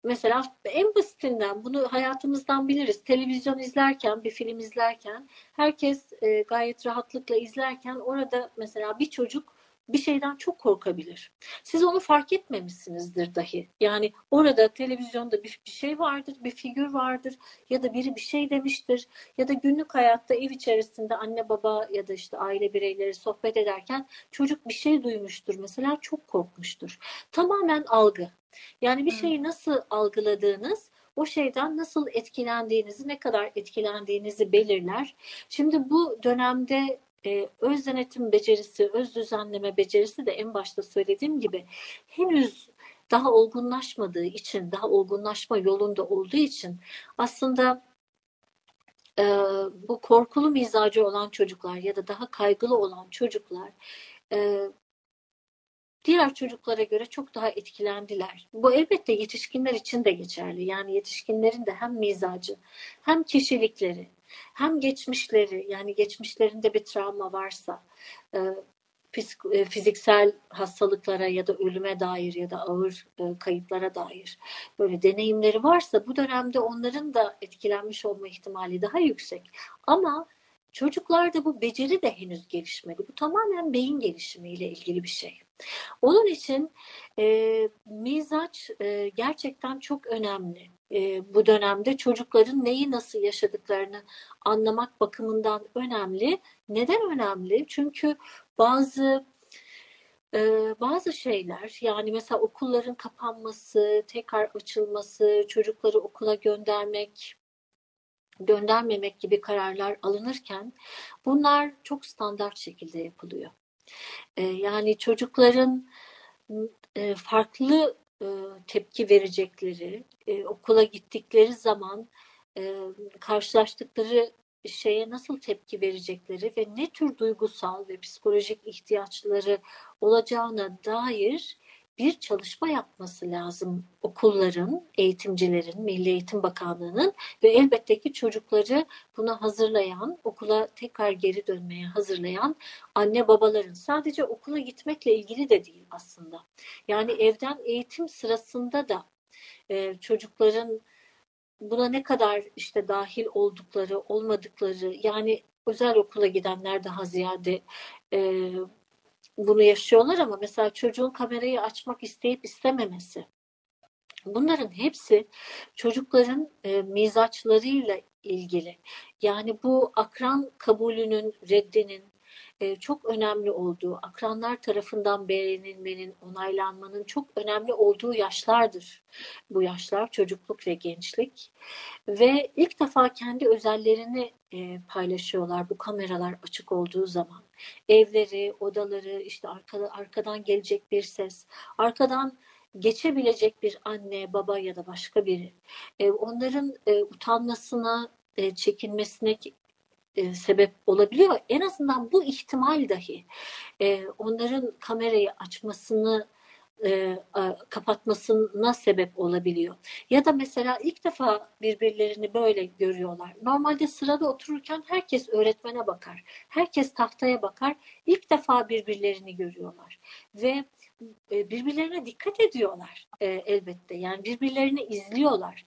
mesela en basitinden bunu hayatımızdan biliriz. Televizyon izlerken, bir film izlerken herkes gayet rahatlıkla izlerken orada mesela bir çocuk bir şeyden çok korkabilir. Siz onu fark etmemişsinizdir dahi. Yani orada televizyonda bir, bir şey vardır, bir figür vardır ya da biri bir şey demiştir ya da günlük hayatta ev içerisinde anne baba ya da işte aile bireyleri sohbet ederken çocuk bir şey duymuştur mesela çok korkmuştur. Tamamen algı. Yani bir şeyi nasıl algıladığınız o şeyden nasıl etkilendiğinizi, ne kadar etkilendiğinizi belirler. Şimdi bu dönemde e, öz denetim becerisi, öz düzenleme becerisi de en başta söylediğim gibi henüz daha olgunlaşmadığı için, daha olgunlaşma yolunda olduğu için aslında e, bu korkulu mizacı olan çocuklar ya da daha kaygılı olan çocuklar e, diğer çocuklara göre çok daha etkilendiler. Bu elbette yetişkinler için de geçerli. Yani yetişkinlerin de hem mizacı hem kişilikleri hem geçmişleri yani geçmişlerinde bir travma varsa e, e, fiziksel hastalıklara ya da ölüme dair ya da ağır e, kayıplara dair böyle deneyimleri varsa bu dönemde onların da etkilenmiş olma ihtimali daha yüksek. Ama çocuklarda bu beceri de henüz gelişmedi. Bu tamamen beyin gelişimiyle ilgili bir şey. Onun için e, mizaç e, gerçekten çok önemli. e, bu dönemde çocukların neyi nasıl yaşadıklarını anlamak bakımından önemli. Neden önemli? Çünkü bazı e, bazı şeyler yani mesela okulların kapanması, tekrar açılması, çocukları okula göndermek, göndermemek gibi kararlar alınırken bunlar çok standart şekilde yapılıyor. E, yani çocukların e, farklı e, tepki verecekleri, e, okula gittikleri zaman karşılaştıkları şeye nasıl tepki verecekleri ve ne tür duygusal ve psikolojik ihtiyaçları olacağına dair bir çalışma yapması lazım okulların, eğitimcilerin, Milli Eğitim Bakanlığı'nın ve elbette ki çocukları buna hazırlayan, okula tekrar geri dönmeye hazırlayan anne babaların. Sadece okula gitmekle ilgili de değil aslında. Yani evden eğitim sırasında da e, çocukların buna ne kadar işte dahil oldukları, olmadıkları yani özel okula gidenler daha ziyade e, bunu yaşıyorlar ama mesela çocuğun kamerayı açmak isteyip istememesi. Bunların hepsi çocukların e, mizaçlarıyla ilgili. Yani bu akran kabulünün, reddinin, çok önemli olduğu, akranlar tarafından beğenilmenin, onaylanmanın çok önemli olduğu yaşlardır. Bu yaşlar çocukluk ve gençlik. Ve ilk defa kendi özellerini e, paylaşıyorlar bu kameralar açık olduğu zaman. Evleri, odaları, işte arkada, arkadan gelecek bir ses, arkadan geçebilecek bir anne, baba ya da başka biri. E, onların e, utanmasına, e, çekinmesine e, sebep olabiliyor. En azından bu ihtimal dahi e, onların kamerayı açmasını e, kapatmasına sebep olabiliyor. Ya da mesela ilk defa birbirlerini böyle görüyorlar. Normalde sırada otururken herkes öğretmene bakar. Herkes tahtaya bakar. İlk defa birbirlerini görüyorlar. Ve e, birbirlerine dikkat ediyorlar e, elbette. Yani birbirlerini izliyorlar.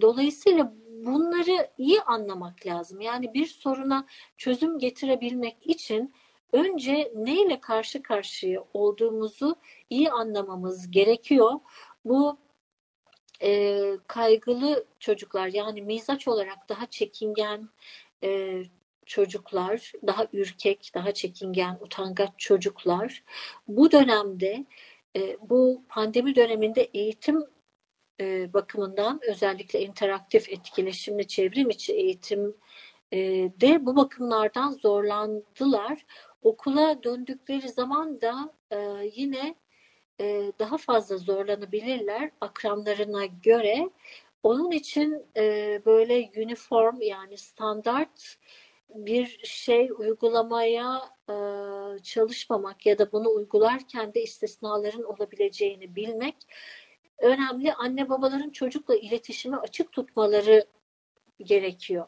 Dolayısıyla bunları iyi anlamak lazım. Yani bir soruna çözüm getirebilmek için önce neyle karşı karşıya olduğumuzu iyi anlamamız gerekiyor. Bu e, kaygılı çocuklar yani mizaç olarak daha çekingen e, çocuklar, daha ürkek, daha çekingen, utangaç çocuklar bu dönemde e, bu pandemi döneminde eğitim e, bakımından özellikle interaktif etkileşimli çevrim içi eğitim e, de bu bakımlardan zorlandılar. Okula döndükleri zaman da e, yine e, daha fazla zorlanabilirler akranlarına göre. Onun için e, böyle uniform yani standart bir şey uygulamaya e, çalışmamak ya da bunu uygularken de istisnaların olabileceğini bilmek önemli. Anne babaların çocukla iletişimi açık tutmaları gerekiyor.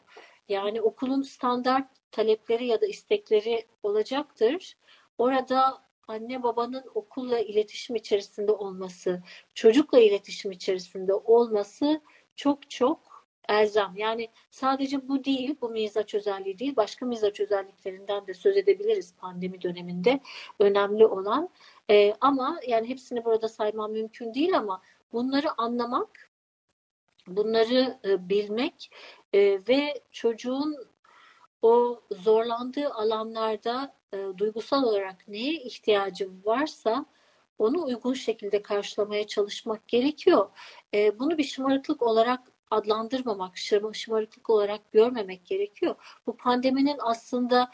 Yani okulun standart talepleri ya da istekleri olacaktır. Orada anne babanın okulla iletişim içerisinde olması, çocukla iletişim içerisinde olması çok çok elzem. Yani sadece bu değil, bu mizaç özelliği değil, başka mizaç özelliklerinden de söz edebiliriz pandemi döneminde önemli olan. Ee, ama yani hepsini burada saymam mümkün değil ama bunları anlamak, bunları e, bilmek e, ve çocuğun o zorlandığı alanlarda e, duygusal olarak neye ihtiyacı varsa onu uygun şekilde karşılamaya çalışmak gerekiyor. Bunu bir şımarıklık olarak adlandırmamak, şımarıklık olarak görmemek gerekiyor. Bu pandeminin aslında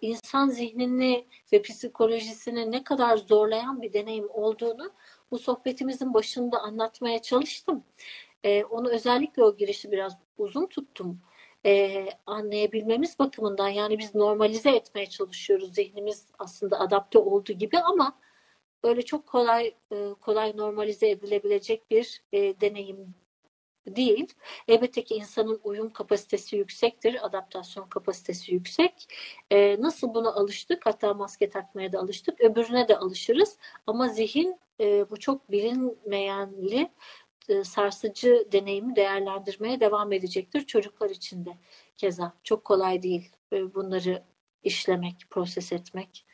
insan zihnini ve psikolojisini ne kadar zorlayan bir deneyim olduğunu bu sohbetimizin başında anlatmaya çalıştım. E, onu özellikle o girişi biraz uzun tuttum. E, anlayabilmemiz bakımından yani biz normalize etmeye çalışıyoruz. Zihnimiz aslında adapte olduğu gibi ama öyle çok kolay e, kolay normalize edilebilecek bir e, deneyim değil. Elbette ki insanın uyum kapasitesi yüksektir, adaptasyon kapasitesi yüksek. E, nasıl buna alıştık, hatta maske takmaya da alıştık, öbürüne de alışırız. Ama zihin e, bu çok bilinmeyenli e, sarsıcı deneyimi değerlendirmeye devam edecektir çocuklar için de keza. Çok kolay değil e, bunları işlemek, proses etmek,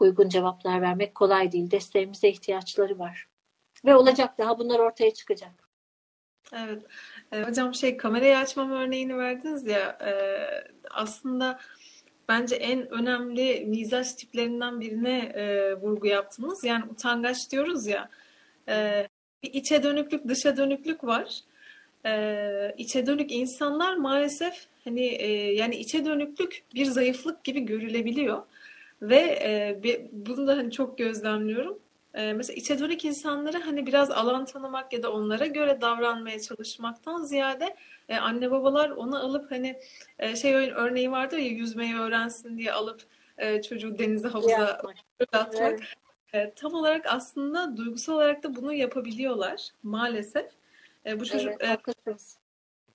uygun cevaplar vermek kolay değil. Desteğimize ihtiyaçları var. Ve olacak daha bunlar ortaya çıkacak. Evet. E, hocam şey kamerayı açmam örneğini verdiniz ya e, aslında bence en önemli mizaç tiplerinden birine e, vurgu yaptınız. Yani utangaç diyoruz ya e, bir içe dönüklük dışa dönüklük var. E, içe dönük insanlar maalesef hani e, yani içe dönüklük bir zayıflık gibi görülebiliyor. Ve e, bunu da hani çok gözlemliyorum. E, mesela içe dönük insanları hani biraz alan tanımak ya da onlara göre davranmaya çalışmaktan ziyade e, anne babalar onu alıp hani e, şey örneği vardır ya yüzmeyi öğrensin diye alıp e, çocuğu denize havuza atmak. Evet. E, tam olarak aslında duygusal olarak da bunu yapabiliyorlar maalesef. E, bu çocuk evet, e,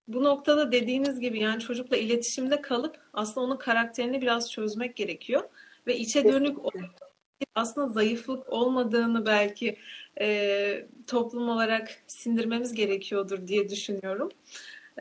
bu noktada dediğiniz gibi yani çocukla iletişimde kalıp aslında onun karakterini biraz çözmek gerekiyor ve içe dönük aslında zayıflık olmadığını belki e, toplum olarak sindirmemiz gerekiyordur diye düşünüyorum.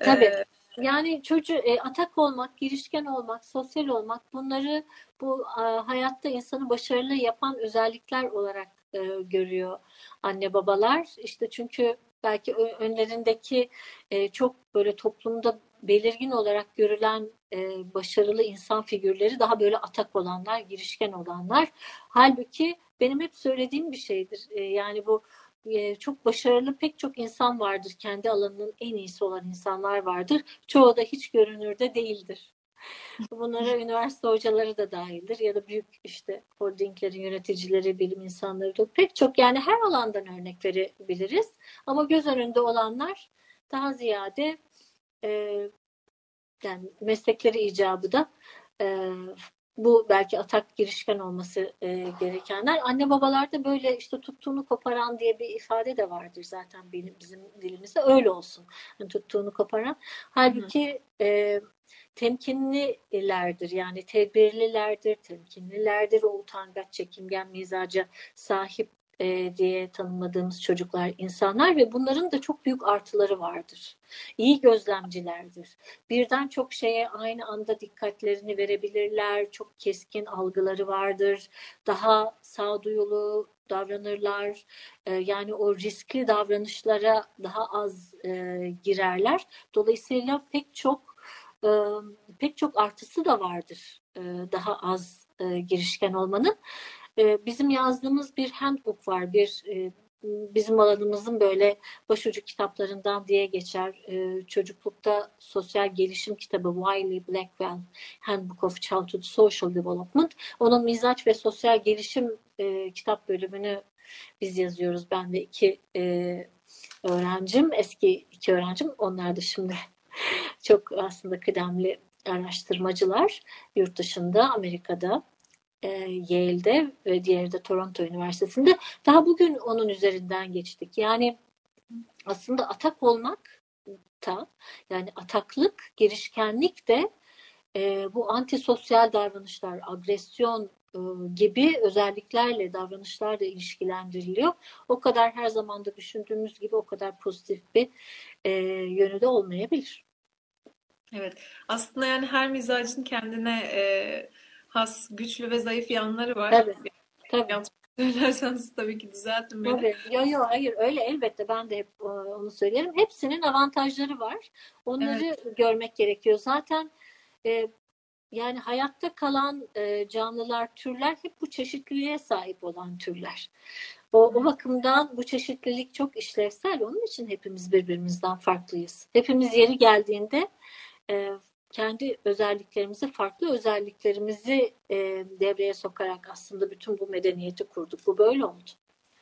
Tabii. Ee, yani çocuğu e, atak olmak, girişken olmak, sosyal olmak bunları bu e, hayatta insanı başarılı yapan özellikler olarak e, görüyor anne babalar. İşte çünkü belki önlerindeki e, çok böyle toplumda belirgin olarak görülen e, başarılı insan figürleri daha böyle atak olanlar, girişken olanlar. Halbuki benim hep söylediğim bir şeydir. E, yani bu e, çok başarılı pek çok insan vardır. Kendi alanının en iyisi olan insanlar vardır. Çoğu da hiç görünürde değildir. Bunlara üniversite hocaları da dahildir ya da büyük işte holdinglerin yöneticileri, bilim insanları da pek çok yani her alandan örnek verebiliriz. Ama göz önünde olanlar daha ziyade e, yani meslekleri icabı da e, bu belki atak girişken olması e, gerekenler. Anne babalarda böyle işte tuttuğunu koparan diye bir ifade de vardır zaten benim, bizim dilimizde. Öyle olsun. Yani tuttuğunu koparan. Halbuki e, temkinlilerdir. Yani tedbirlilerdir, temkinlilerdir. O utangaç, çekingen mizaca sahip e, diye tanımladığımız çocuklar, insanlar ve bunların da çok büyük artıları vardır. İyi gözlemcilerdir. Birden çok şeye aynı anda dikkatlerini verebilirler. Çok keskin algıları vardır. Daha sağduyulu davranırlar. E, yani o riskli davranışlara daha az e, girerler. Dolayısıyla pek çok e, pek çok artısı da vardır. E, daha az e, girişken olmanın. Ee, bizim yazdığımız bir handbook var. Bir e, bizim alanımızın böyle başucu kitaplarından diye geçer. Ee, çocuklukta sosyal gelişim kitabı Wiley Blackwell Handbook of Childhood Social Development. Onun mizaç ve sosyal gelişim e, kitap bölümünü biz yazıyoruz. Ben ve iki e, öğrencim, eski iki öğrencim. Onlar da şimdi çok aslında kıdemli araştırmacılar yurt dışında, Amerika'da e, Yale'de ve diğeri de Toronto Üniversitesi'nde. Daha bugün onun üzerinden geçtik. Yani aslında atak olmak da yani ataklık, girişkenlik de e, bu antisosyal davranışlar, agresyon e, gibi özelliklerle, davranışlarla ilişkilendiriliyor. O kadar her zaman da düşündüğümüz gibi o kadar pozitif bir e, yönü de olmayabilir. Evet. Aslında yani her mizacın kendine e, has, güçlü ve zayıf yanları var. Tabii. Tabii. Yanlış söylerseniz tabii ki düzeltin beni. Tabii. Yo yo hayır öyle elbette ben de hep e, onu söylerim. Hepsinin avantajları var. Onları evet. görmek gerekiyor. Zaten e, yani hayatta kalan e, canlılar, türler hep bu çeşitliliğe sahip olan türler. O, o bakımdan bu çeşitlilik çok işlevsel. Onun için hepimiz birbirimizden farklıyız. Hepimiz yeri geldiğinde e, kendi özelliklerimizi, farklı özelliklerimizi e, devreye sokarak aslında bütün bu medeniyeti kurduk. Bu böyle oldu.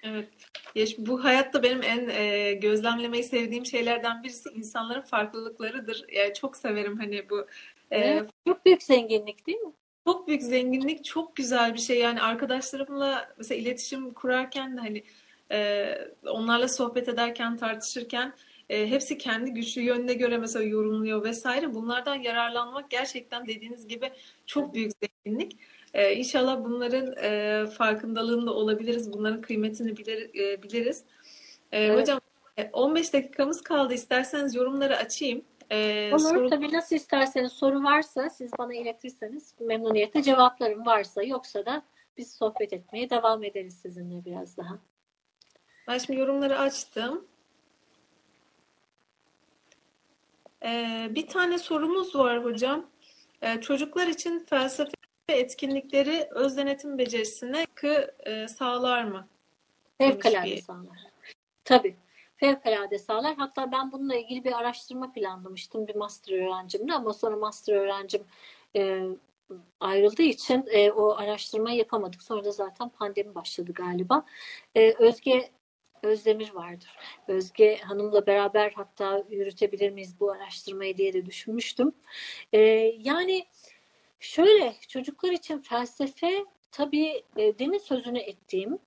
Evet. Ya bu hayatta benim en e, gözlemlemeyi sevdiğim şeylerden birisi insanların farklılıklarıdır. Yani çok severim hani bu. E, evet, çok büyük zenginlik değil mi? Çok büyük zenginlik, çok güzel bir şey. Yani arkadaşlarımla mesela iletişim kurarken de hani e, onlarla sohbet ederken, tartışırken e, hepsi kendi güçlü yönüne göre mesela yorumluyor vesaire. Bunlardan yararlanmak gerçekten dediğiniz gibi çok büyük zenginlik. E, inşallah bunların e, farkındalığında olabiliriz. Bunların kıymetini bilir, e, biliriz. E, evet. Hocam 15 dakikamız kaldı. İsterseniz yorumları açayım. Ee, Olur soru... tabii nasıl isterseniz soru varsa siz bana iletirseniz memnuniyetle cevaplarım varsa yoksa da biz sohbet etmeye devam ederiz sizinle biraz daha. Ben şimdi yorumları açtım. Ee, bir tane sorumuz var hocam. Ee, çocuklar için felsefe etkinlikleri öz denetim becerisine katkı e, sağlar mı? Fevkalade bir- sağlar. Tabii. Fevkalade sağlar. Hatta ben bununla ilgili bir araştırma planlamıştım bir master öğrencimle ama sonra master öğrencim e, ayrıldığı için e, o araştırmayı yapamadık. Sonra da zaten pandemi başladı galiba. E, Özge Özdemir vardır. Özge Hanım'la beraber hatta yürütebilir miyiz bu araştırmayı diye de düşünmüştüm. E, yani şöyle çocuklar için felsefe tabii e, demin sözünü ettiğim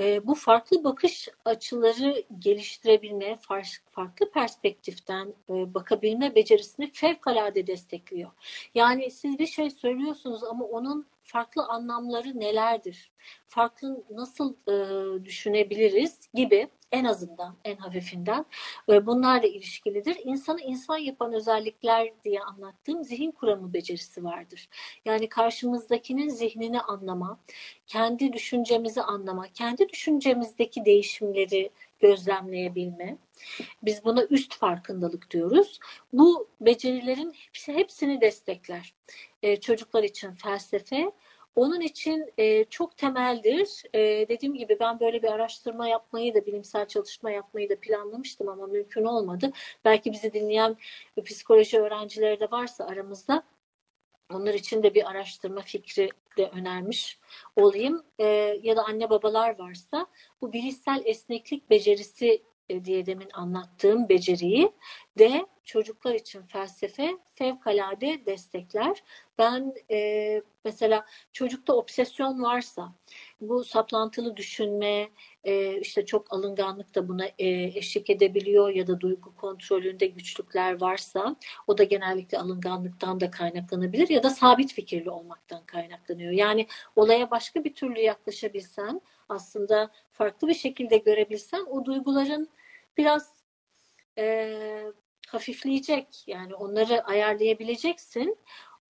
e, bu farklı bakış açıları geliştirebilme, far- farklı perspektiften e, bakabilme becerisini fevkalade destekliyor. Yani siz bir şey söylüyorsunuz ama onun farklı anlamları nelerdir? Farklı nasıl e, düşünebiliriz gibi en azından en hafifinden e, bunlarla ilişkilidir. İnsanı insan yapan özellikler diye anlattığım zihin kuramı becerisi vardır. Yani karşımızdakinin zihnini anlama, kendi düşüncemizi anlama, kendi düşüncemizdeki değişimleri gözlemleyebilme. Biz buna üst farkındalık diyoruz. Bu becerilerin hepsi hepsini destekler. Ee, çocuklar için felsefe onun için e, çok temeldir. E, dediğim gibi ben böyle bir araştırma yapmayı da bilimsel çalışma yapmayı da planlamıştım ama mümkün olmadı. Belki bizi dinleyen psikoloji öğrencileri de varsa aramızda onlar için de bir araştırma fikri de önermiş olayım. E, ya da anne babalar varsa bu bilişsel esneklik becerisi diye demin anlattığım beceriyi de çocuklar için felsefe fevkalade destekler. Ben e, mesela çocukta obsesyon varsa bu saplantılı düşünme e, işte çok alınganlık da buna e, eşlik edebiliyor ya da duygu kontrolünde güçlükler varsa o da genellikle alınganlıktan da kaynaklanabilir ya da sabit fikirli olmaktan kaynaklanıyor. Yani olaya başka bir türlü yaklaşabilsen aslında farklı bir şekilde görebilsen o duyguların biraz e, hafifleyecek yani onları ayarlayabileceksin.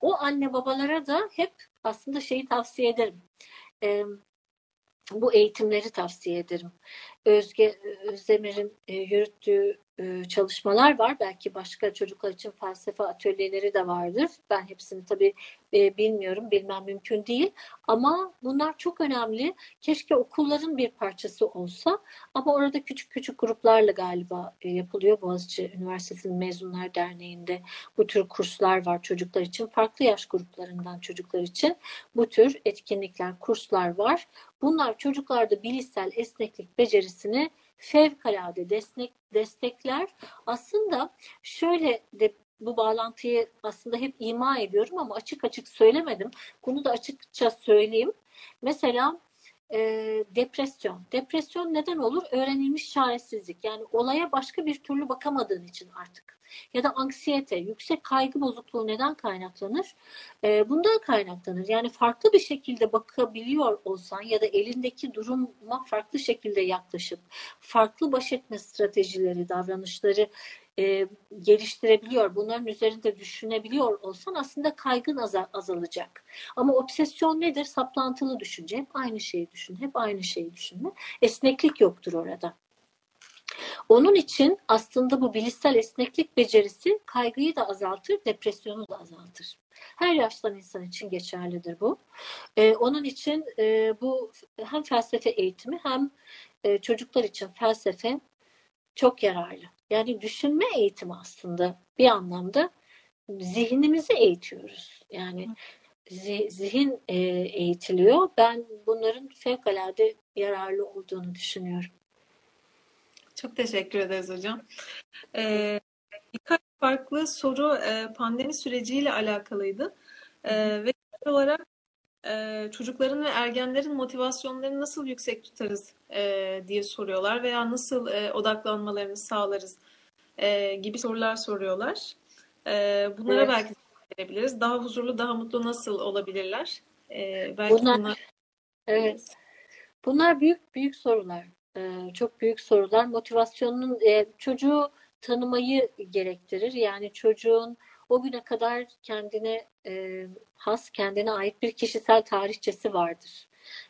O anne babalara da hep aslında şeyi tavsiye ederim. E, bu eğitimleri tavsiye ederim. Özge Özdemir'in e, yürüttüğü e, çalışmalar var. Belki başka çocuklar için felsefe atölyeleri de vardır. Ben hepsini tabii e, bilmiyorum, bilmem mümkün değil. Ama bunlar çok önemli. Keşke okulların bir parçası olsa. Ama orada küçük küçük gruplarla galiba e, yapılıyor. Boğaziçi Üniversitesi'nin Mezunlar Derneği'nde bu tür kurslar var çocuklar için. Farklı yaş gruplarından çocuklar için bu tür etkinlikler, kurslar var. Bunlar çocuklarda bilişsel esneklik becerisini fevkalade destek, destekler. Aslında şöyle de bu bağlantıyı aslında hep ima ediyorum ama açık açık söylemedim. Bunu da açıkça söyleyeyim. Mesela e, depresyon. Depresyon neden olur? Öğrenilmiş çaresizlik. Yani olaya başka bir türlü bakamadığın için artık. Ya da anksiyete, yüksek kaygı bozukluğu neden kaynaklanır? E, bundan kaynaklanır. Yani farklı bir şekilde bakabiliyor olsan ya da elindeki duruma farklı şekilde yaklaşıp farklı baş etme stratejileri, davranışları e, geliştirebiliyor, bunların üzerinde düşünebiliyor olsan aslında kaygın azal, azalacak. Ama obsesyon nedir? Saplantılı düşünce. Hep aynı şeyi düşün, hep aynı şeyi düşünme. Esneklik yoktur orada. Onun için aslında bu bilişsel esneklik becerisi kaygıyı da azaltır, depresyonu da azaltır. Her yaştan insan için geçerlidir bu. Ee, onun için e, bu hem felsefe eğitimi hem e, çocuklar için felsefe çok yararlı. Yani düşünme eğitimi aslında bir anlamda zihnimizi eğitiyoruz. Yani zihin e, eğitiliyor. Ben bunların fevkalade yararlı olduğunu düşünüyorum. Çok teşekkür ederiz hocam. Ee, birkaç farklı soru e, pandemi süreciyle alakalıydı. E, ve olarak çocukların ve ergenlerin motivasyonlarını nasıl yüksek tutarız e, diye soruyorlar veya nasıl e, odaklanmalarını sağlarız e, gibi sorular soruyorlar. E, bunlara Evet. belki verebiliriz. Daha huzurlu, daha mutlu nasıl olabilirler? E, belki Bunlar- bunlar Evet. Bunlar büyük büyük sorular. Ee, çok büyük sorular. Motivasyonun e, çocuğu tanımayı gerektirir. Yani çocuğun o güne kadar kendine e, has, kendine ait bir kişisel tarihçesi vardır.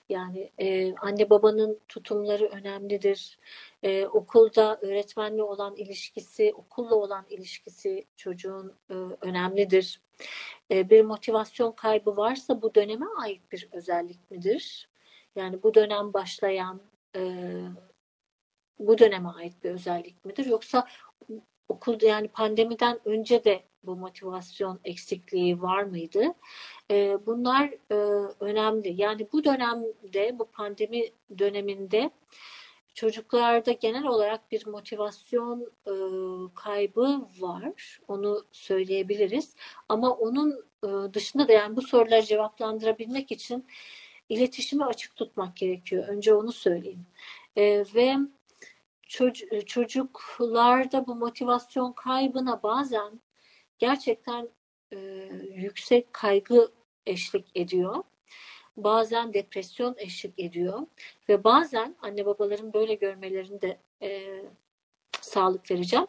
Yani e, anne babanın tutumları önemlidir. E, okulda öğretmenle olan ilişkisi, okulla olan ilişkisi çocuğun e, önemlidir. E, bir motivasyon kaybı varsa bu döneme ait bir özellik midir? Yani bu dönem başlayan e, bu döneme ait bir özellik midir? Yoksa okulda yani pandemiden önce de bu motivasyon eksikliği var mıydı? E, bunlar e, önemli. Yani bu dönemde, bu pandemi döneminde çocuklarda genel olarak bir motivasyon e, kaybı var. Onu söyleyebiliriz. Ama onun e, dışında da yani bu soruları cevaplandırabilmek için iletişimi açık tutmak gerekiyor. Önce onu söyleyeyim. E, ve çocuklarda bu motivasyon kaybına bazen gerçekten e, yüksek kaygı eşlik ediyor. Bazen depresyon eşlik ediyor ve bazen anne babaların böyle görmelerini de e, sağlık vereceğim.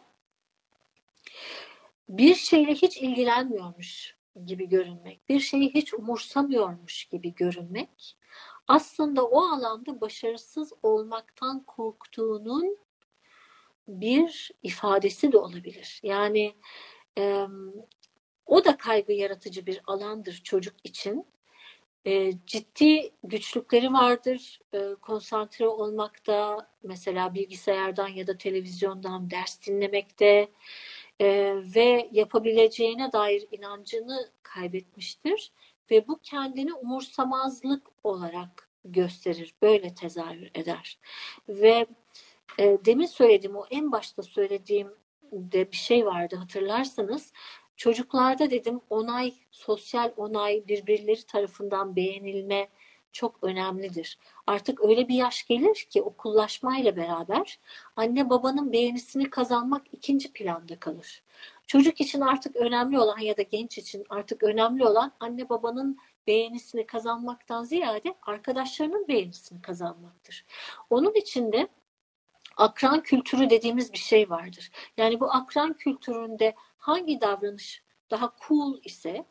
Bir şeyle hiç ilgilenmiyormuş gibi görünmek, bir şeyi hiç umursamıyormuş gibi görünmek aslında o alanda başarısız olmaktan korktuğunun bir ifadesi de olabilir. Yani e, o da kaygı yaratıcı bir alandır çocuk için. E, ciddi güçlükleri vardır. E, konsantre olmakta, mesela bilgisayardan ya da televizyondan ders dinlemekte e, ve yapabileceğine dair inancını kaybetmiştir. Ve bu kendini umursamazlık olarak gösterir, böyle tezahür eder. Ve e, demin söylediğim o en başta söylediğim de bir şey vardı hatırlarsanız. Çocuklarda dedim onay, sosyal onay, birbirleri tarafından beğenilme çok önemlidir. Artık öyle bir yaş gelir ki okullaşmayla beraber anne babanın beğenisini kazanmak ikinci planda kalır. Çocuk için artık önemli olan ya da genç için artık önemli olan anne babanın beğenisini kazanmaktan ziyade arkadaşlarının beğenisini kazanmaktır. Onun için de akran kültürü dediğimiz bir şey vardır. Yani bu akran kültüründe hangi davranış daha cool ise,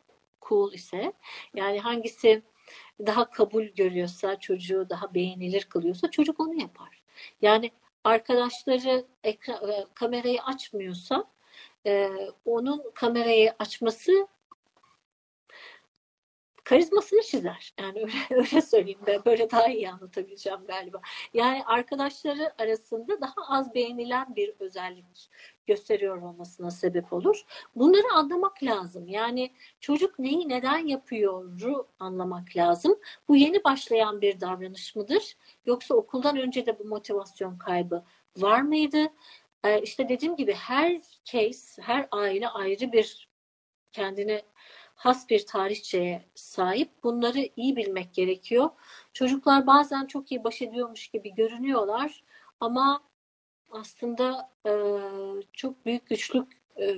cool ise yani hangisi daha kabul görüyorsa, çocuğu daha beğenilir kılıyorsa çocuk onu yapar. Yani arkadaşları ekran, e, kamerayı açmıyorsa e, onun kamerayı açması karizmasını çizer. Yani öyle, öyle söyleyeyim ben böyle daha iyi anlatabileceğim galiba. Yani arkadaşları arasında daha az beğenilen bir özellik gösteriyor olmasına sebep olur. Bunları anlamak lazım. Yani çocuk neyi neden yapıyoru anlamak lazım. Bu yeni başlayan bir davranış mıdır? Yoksa okuldan önce de bu motivasyon kaybı var mıydı? Ee, işte dediğim gibi her case, her aile ayrı bir kendine has bir tarihçeye sahip. Bunları iyi bilmek gerekiyor. Çocuklar bazen çok iyi baş ediyormuş gibi görünüyorlar ama aslında e, çok büyük güçlük e,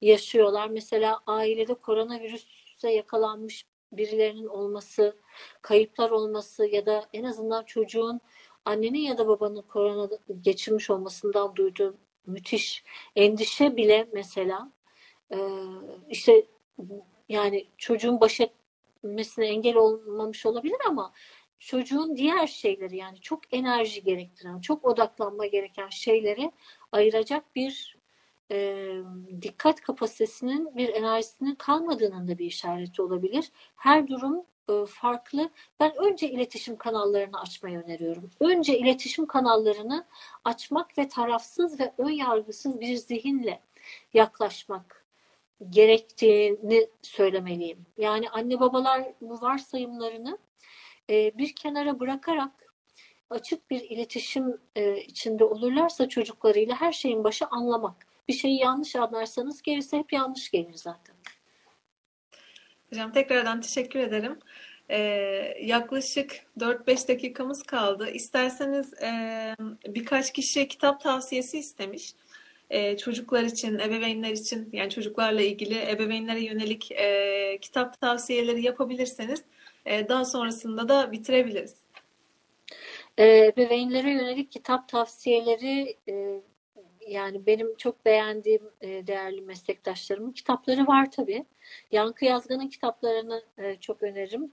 yaşıyorlar. Mesela ailede koronavirüse yakalanmış birilerinin olması, kayıplar olması ya da en azından çocuğun annenin ya da babanın korona geçirmiş olmasından duyduğu müthiş endişe bile mesela e, işte yani çocuğun baş etmesine engel olmamış olabilir ama çocuğun diğer şeyleri yani çok enerji gerektiren, çok odaklanma gereken şeyleri ayıracak bir e, dikkat kapasitesinin, bir enerjisinin kalmadığının da bir işareti olabilir. Her durum e, farklı. Ben önce iletişim kanallarını açmayı öneriyorum. Önce iletişim kanallarını açmak ve tarafsız ve ön yargısız bir zihinle yaklaşmak gerektiğini söylemeliyim. Yani anne babalar bu varsayımlarını e, bir kenara bırakarak açık bir iletişim e, içinde olurlarsa çocuklarıyla her şeyin başı anlamak. Bir şeyi yanlış anlarsanız gerisi hep yanlış gelir zaten. Hocam tekrardan teşekkür ederim. Ee, yaklaşık 4-5 dakikamız kaldı. İsterseniz e, birkaç kişi kitap tavsiyesi istemiş e, çocuklar için, ebeveynler için yani çocuklarla ilgili ebeveynlere yönelik e, kitap tavsiyeleri yapabilirseniz e, daha sonrasında da bitirebiliriz. Ebeveynlere yönelik kitap tavsiyeleri yani benim çok beğendiğim değerli meslektaşlarımın kitapları var tabii. Yankı Yazgan'ın kitaplarını çok öneririm.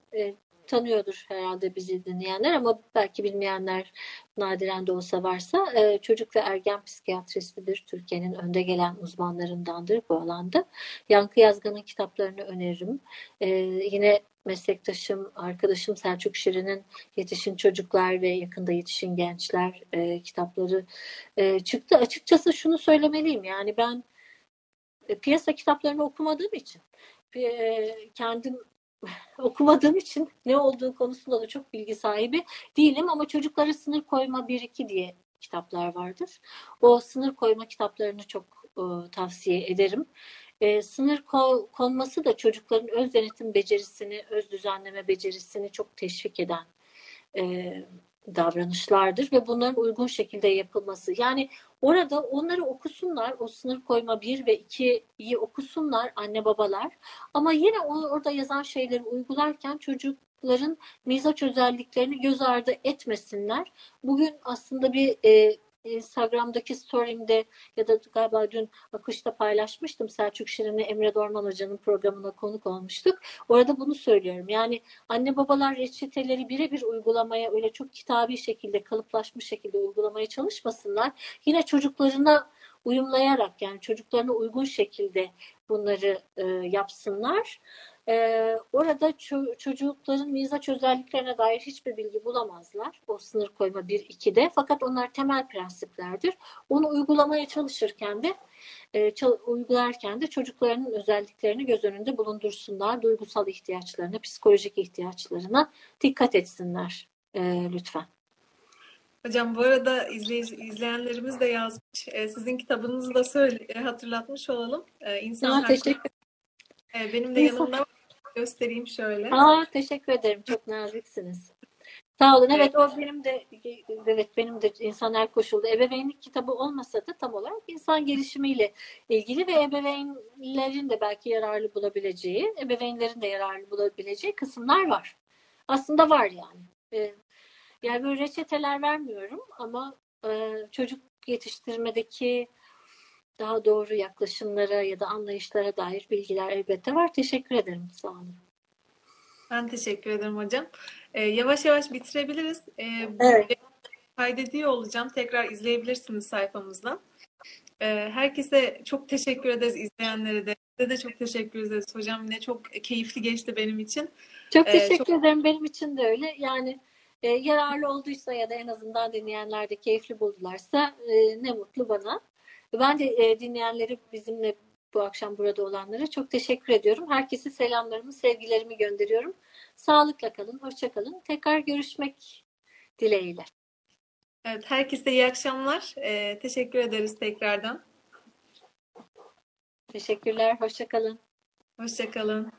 Tanıyordur herhalde bizi dinleyenler ama belki bilmeyenler nadiren de olsa varsa e, çocuk ve ergen psikiyatristidir. Türkiye'nin önde gelen uzmanlarındandır bu alanda. Yankı Yazgan'ın kitaplarını öneririm. E, yine meslektaşım, arkadaşım Selçuk Şirin'in Yetişin Çocuklar ve Yakında Yetişin Gençler e, kitapları e, çıktı. Açıkçası şunu söylemeliyim yani ben e, piyasa kitaplarını okumadığım için e, kendim okumadığım için ne olduğu konusunda da çok bilgi sahibi değilim ama çocuklara sınır koyma 1-2 diye kitaplar vardır. O sınır koyma kitaplarını çok e, tavsiye ederim. E, sınır ko konması da çocukların öz denetim becerisini, öz düzenleme becerisini çok teşvik eden e, davranışlardır ve bunların uygun şekilde yapılması. Yani orada onları okusunlar, o sınır koyma bir ve ikiyi okusunlar anne babalar. Ama yine orada yazan şeyleri uygularken çocukların mizaç özelliklerini göz ardı etmesinler. Bugün aslında bir e, Instagram'daki story'imde ya da galiba dün akışta paylaşmıştım. Selçuk Şirin'le Emre Dorman Hoca'nın programına konuk olmuştuk. Orada bunu söylüyorum. Yani anne babalar reçeteleri birebir uygulamaya öyle çok kitabi şekilde, kalıplaşmış şekilde uygulamaya çalışmasınlar. Yine çocuklarına uyumlayarak yani çocuklarına uygun şekilde bunları e, yapsınlar. Ee, orada ço- çocukların mizaç özelliklerine dair hiçbir bilgi bulamazlar. O sınır koyma 1-2'de. Fakat onlar temel prensiplerdir. Onu uygulamaya çalışırken de e, uygularken de çocuklarının özelliklerini göz önünde bulundursunlar. Duygusal ihtiyaçlarına, psikolojik ihtiyaçlarına dikkat etsinler e, lütfen. Hocam bu arada izleyici, izleyenlerimiz de yazmış. E, sizin kitabınızı da söyle, e, hatırlatmış olalım. E, İnsan ha, teşekkür e, Benim de yanımda göstereyim şöyle. Aa, teşekkür ederim. Çok naziksiniz. Sağ olun. Evet o benim de evet benim de insanlar koşuldu. Ebeveynlik kitabı olmasa da tam olarak insan gelişimiyle ilgili ve ebeveynlerin de belki yararlı bulabileceği, ebeveynlerin de yararlı bulabileceği kısımlar var. Aslında var yani. Ee, yani böyle reçeteler vermiyorum ama e, çocuk yetiştirmedeki daha doğru yaklaşımlara ya da anlayışlara dair bilgiler elbette var. Teşekkür ederim. Sağ olun. Ben teşekkür ederim hocam. Ee, yavaş yavaş bitirebiliriz. Ee, evet. Kaydediyor olacağım. Tekrar izleyebilirsiniz sayfamızdan. Ee, herkese çok teşekkür ederiz izleyenlere de. Size de çok teşekkür ederiz hocam. Yine çok keyifli geçti benim için. Çok ee, teşekkür çok... ederim. Benim için de öyle. Yani e, yararlı olduysa ya da en azından dinleyenler de keyifli buldularsa e, ne mutlu bana. Ben de e, dinleyenleri bizimle bu akşam burada olanlara çok teşekkür ediyorum. Herkese selamlarımı, sevgilerimi gönderiyorum. Sağlıkla kalın, hoşça kalın. Tekrar görüşmek dileğiyle. Evet, herkese iyi akşamlar. Ee, teşekkür ederiz tekrardan. Teşekkürler, hoşça kalın. Hoşça kalın.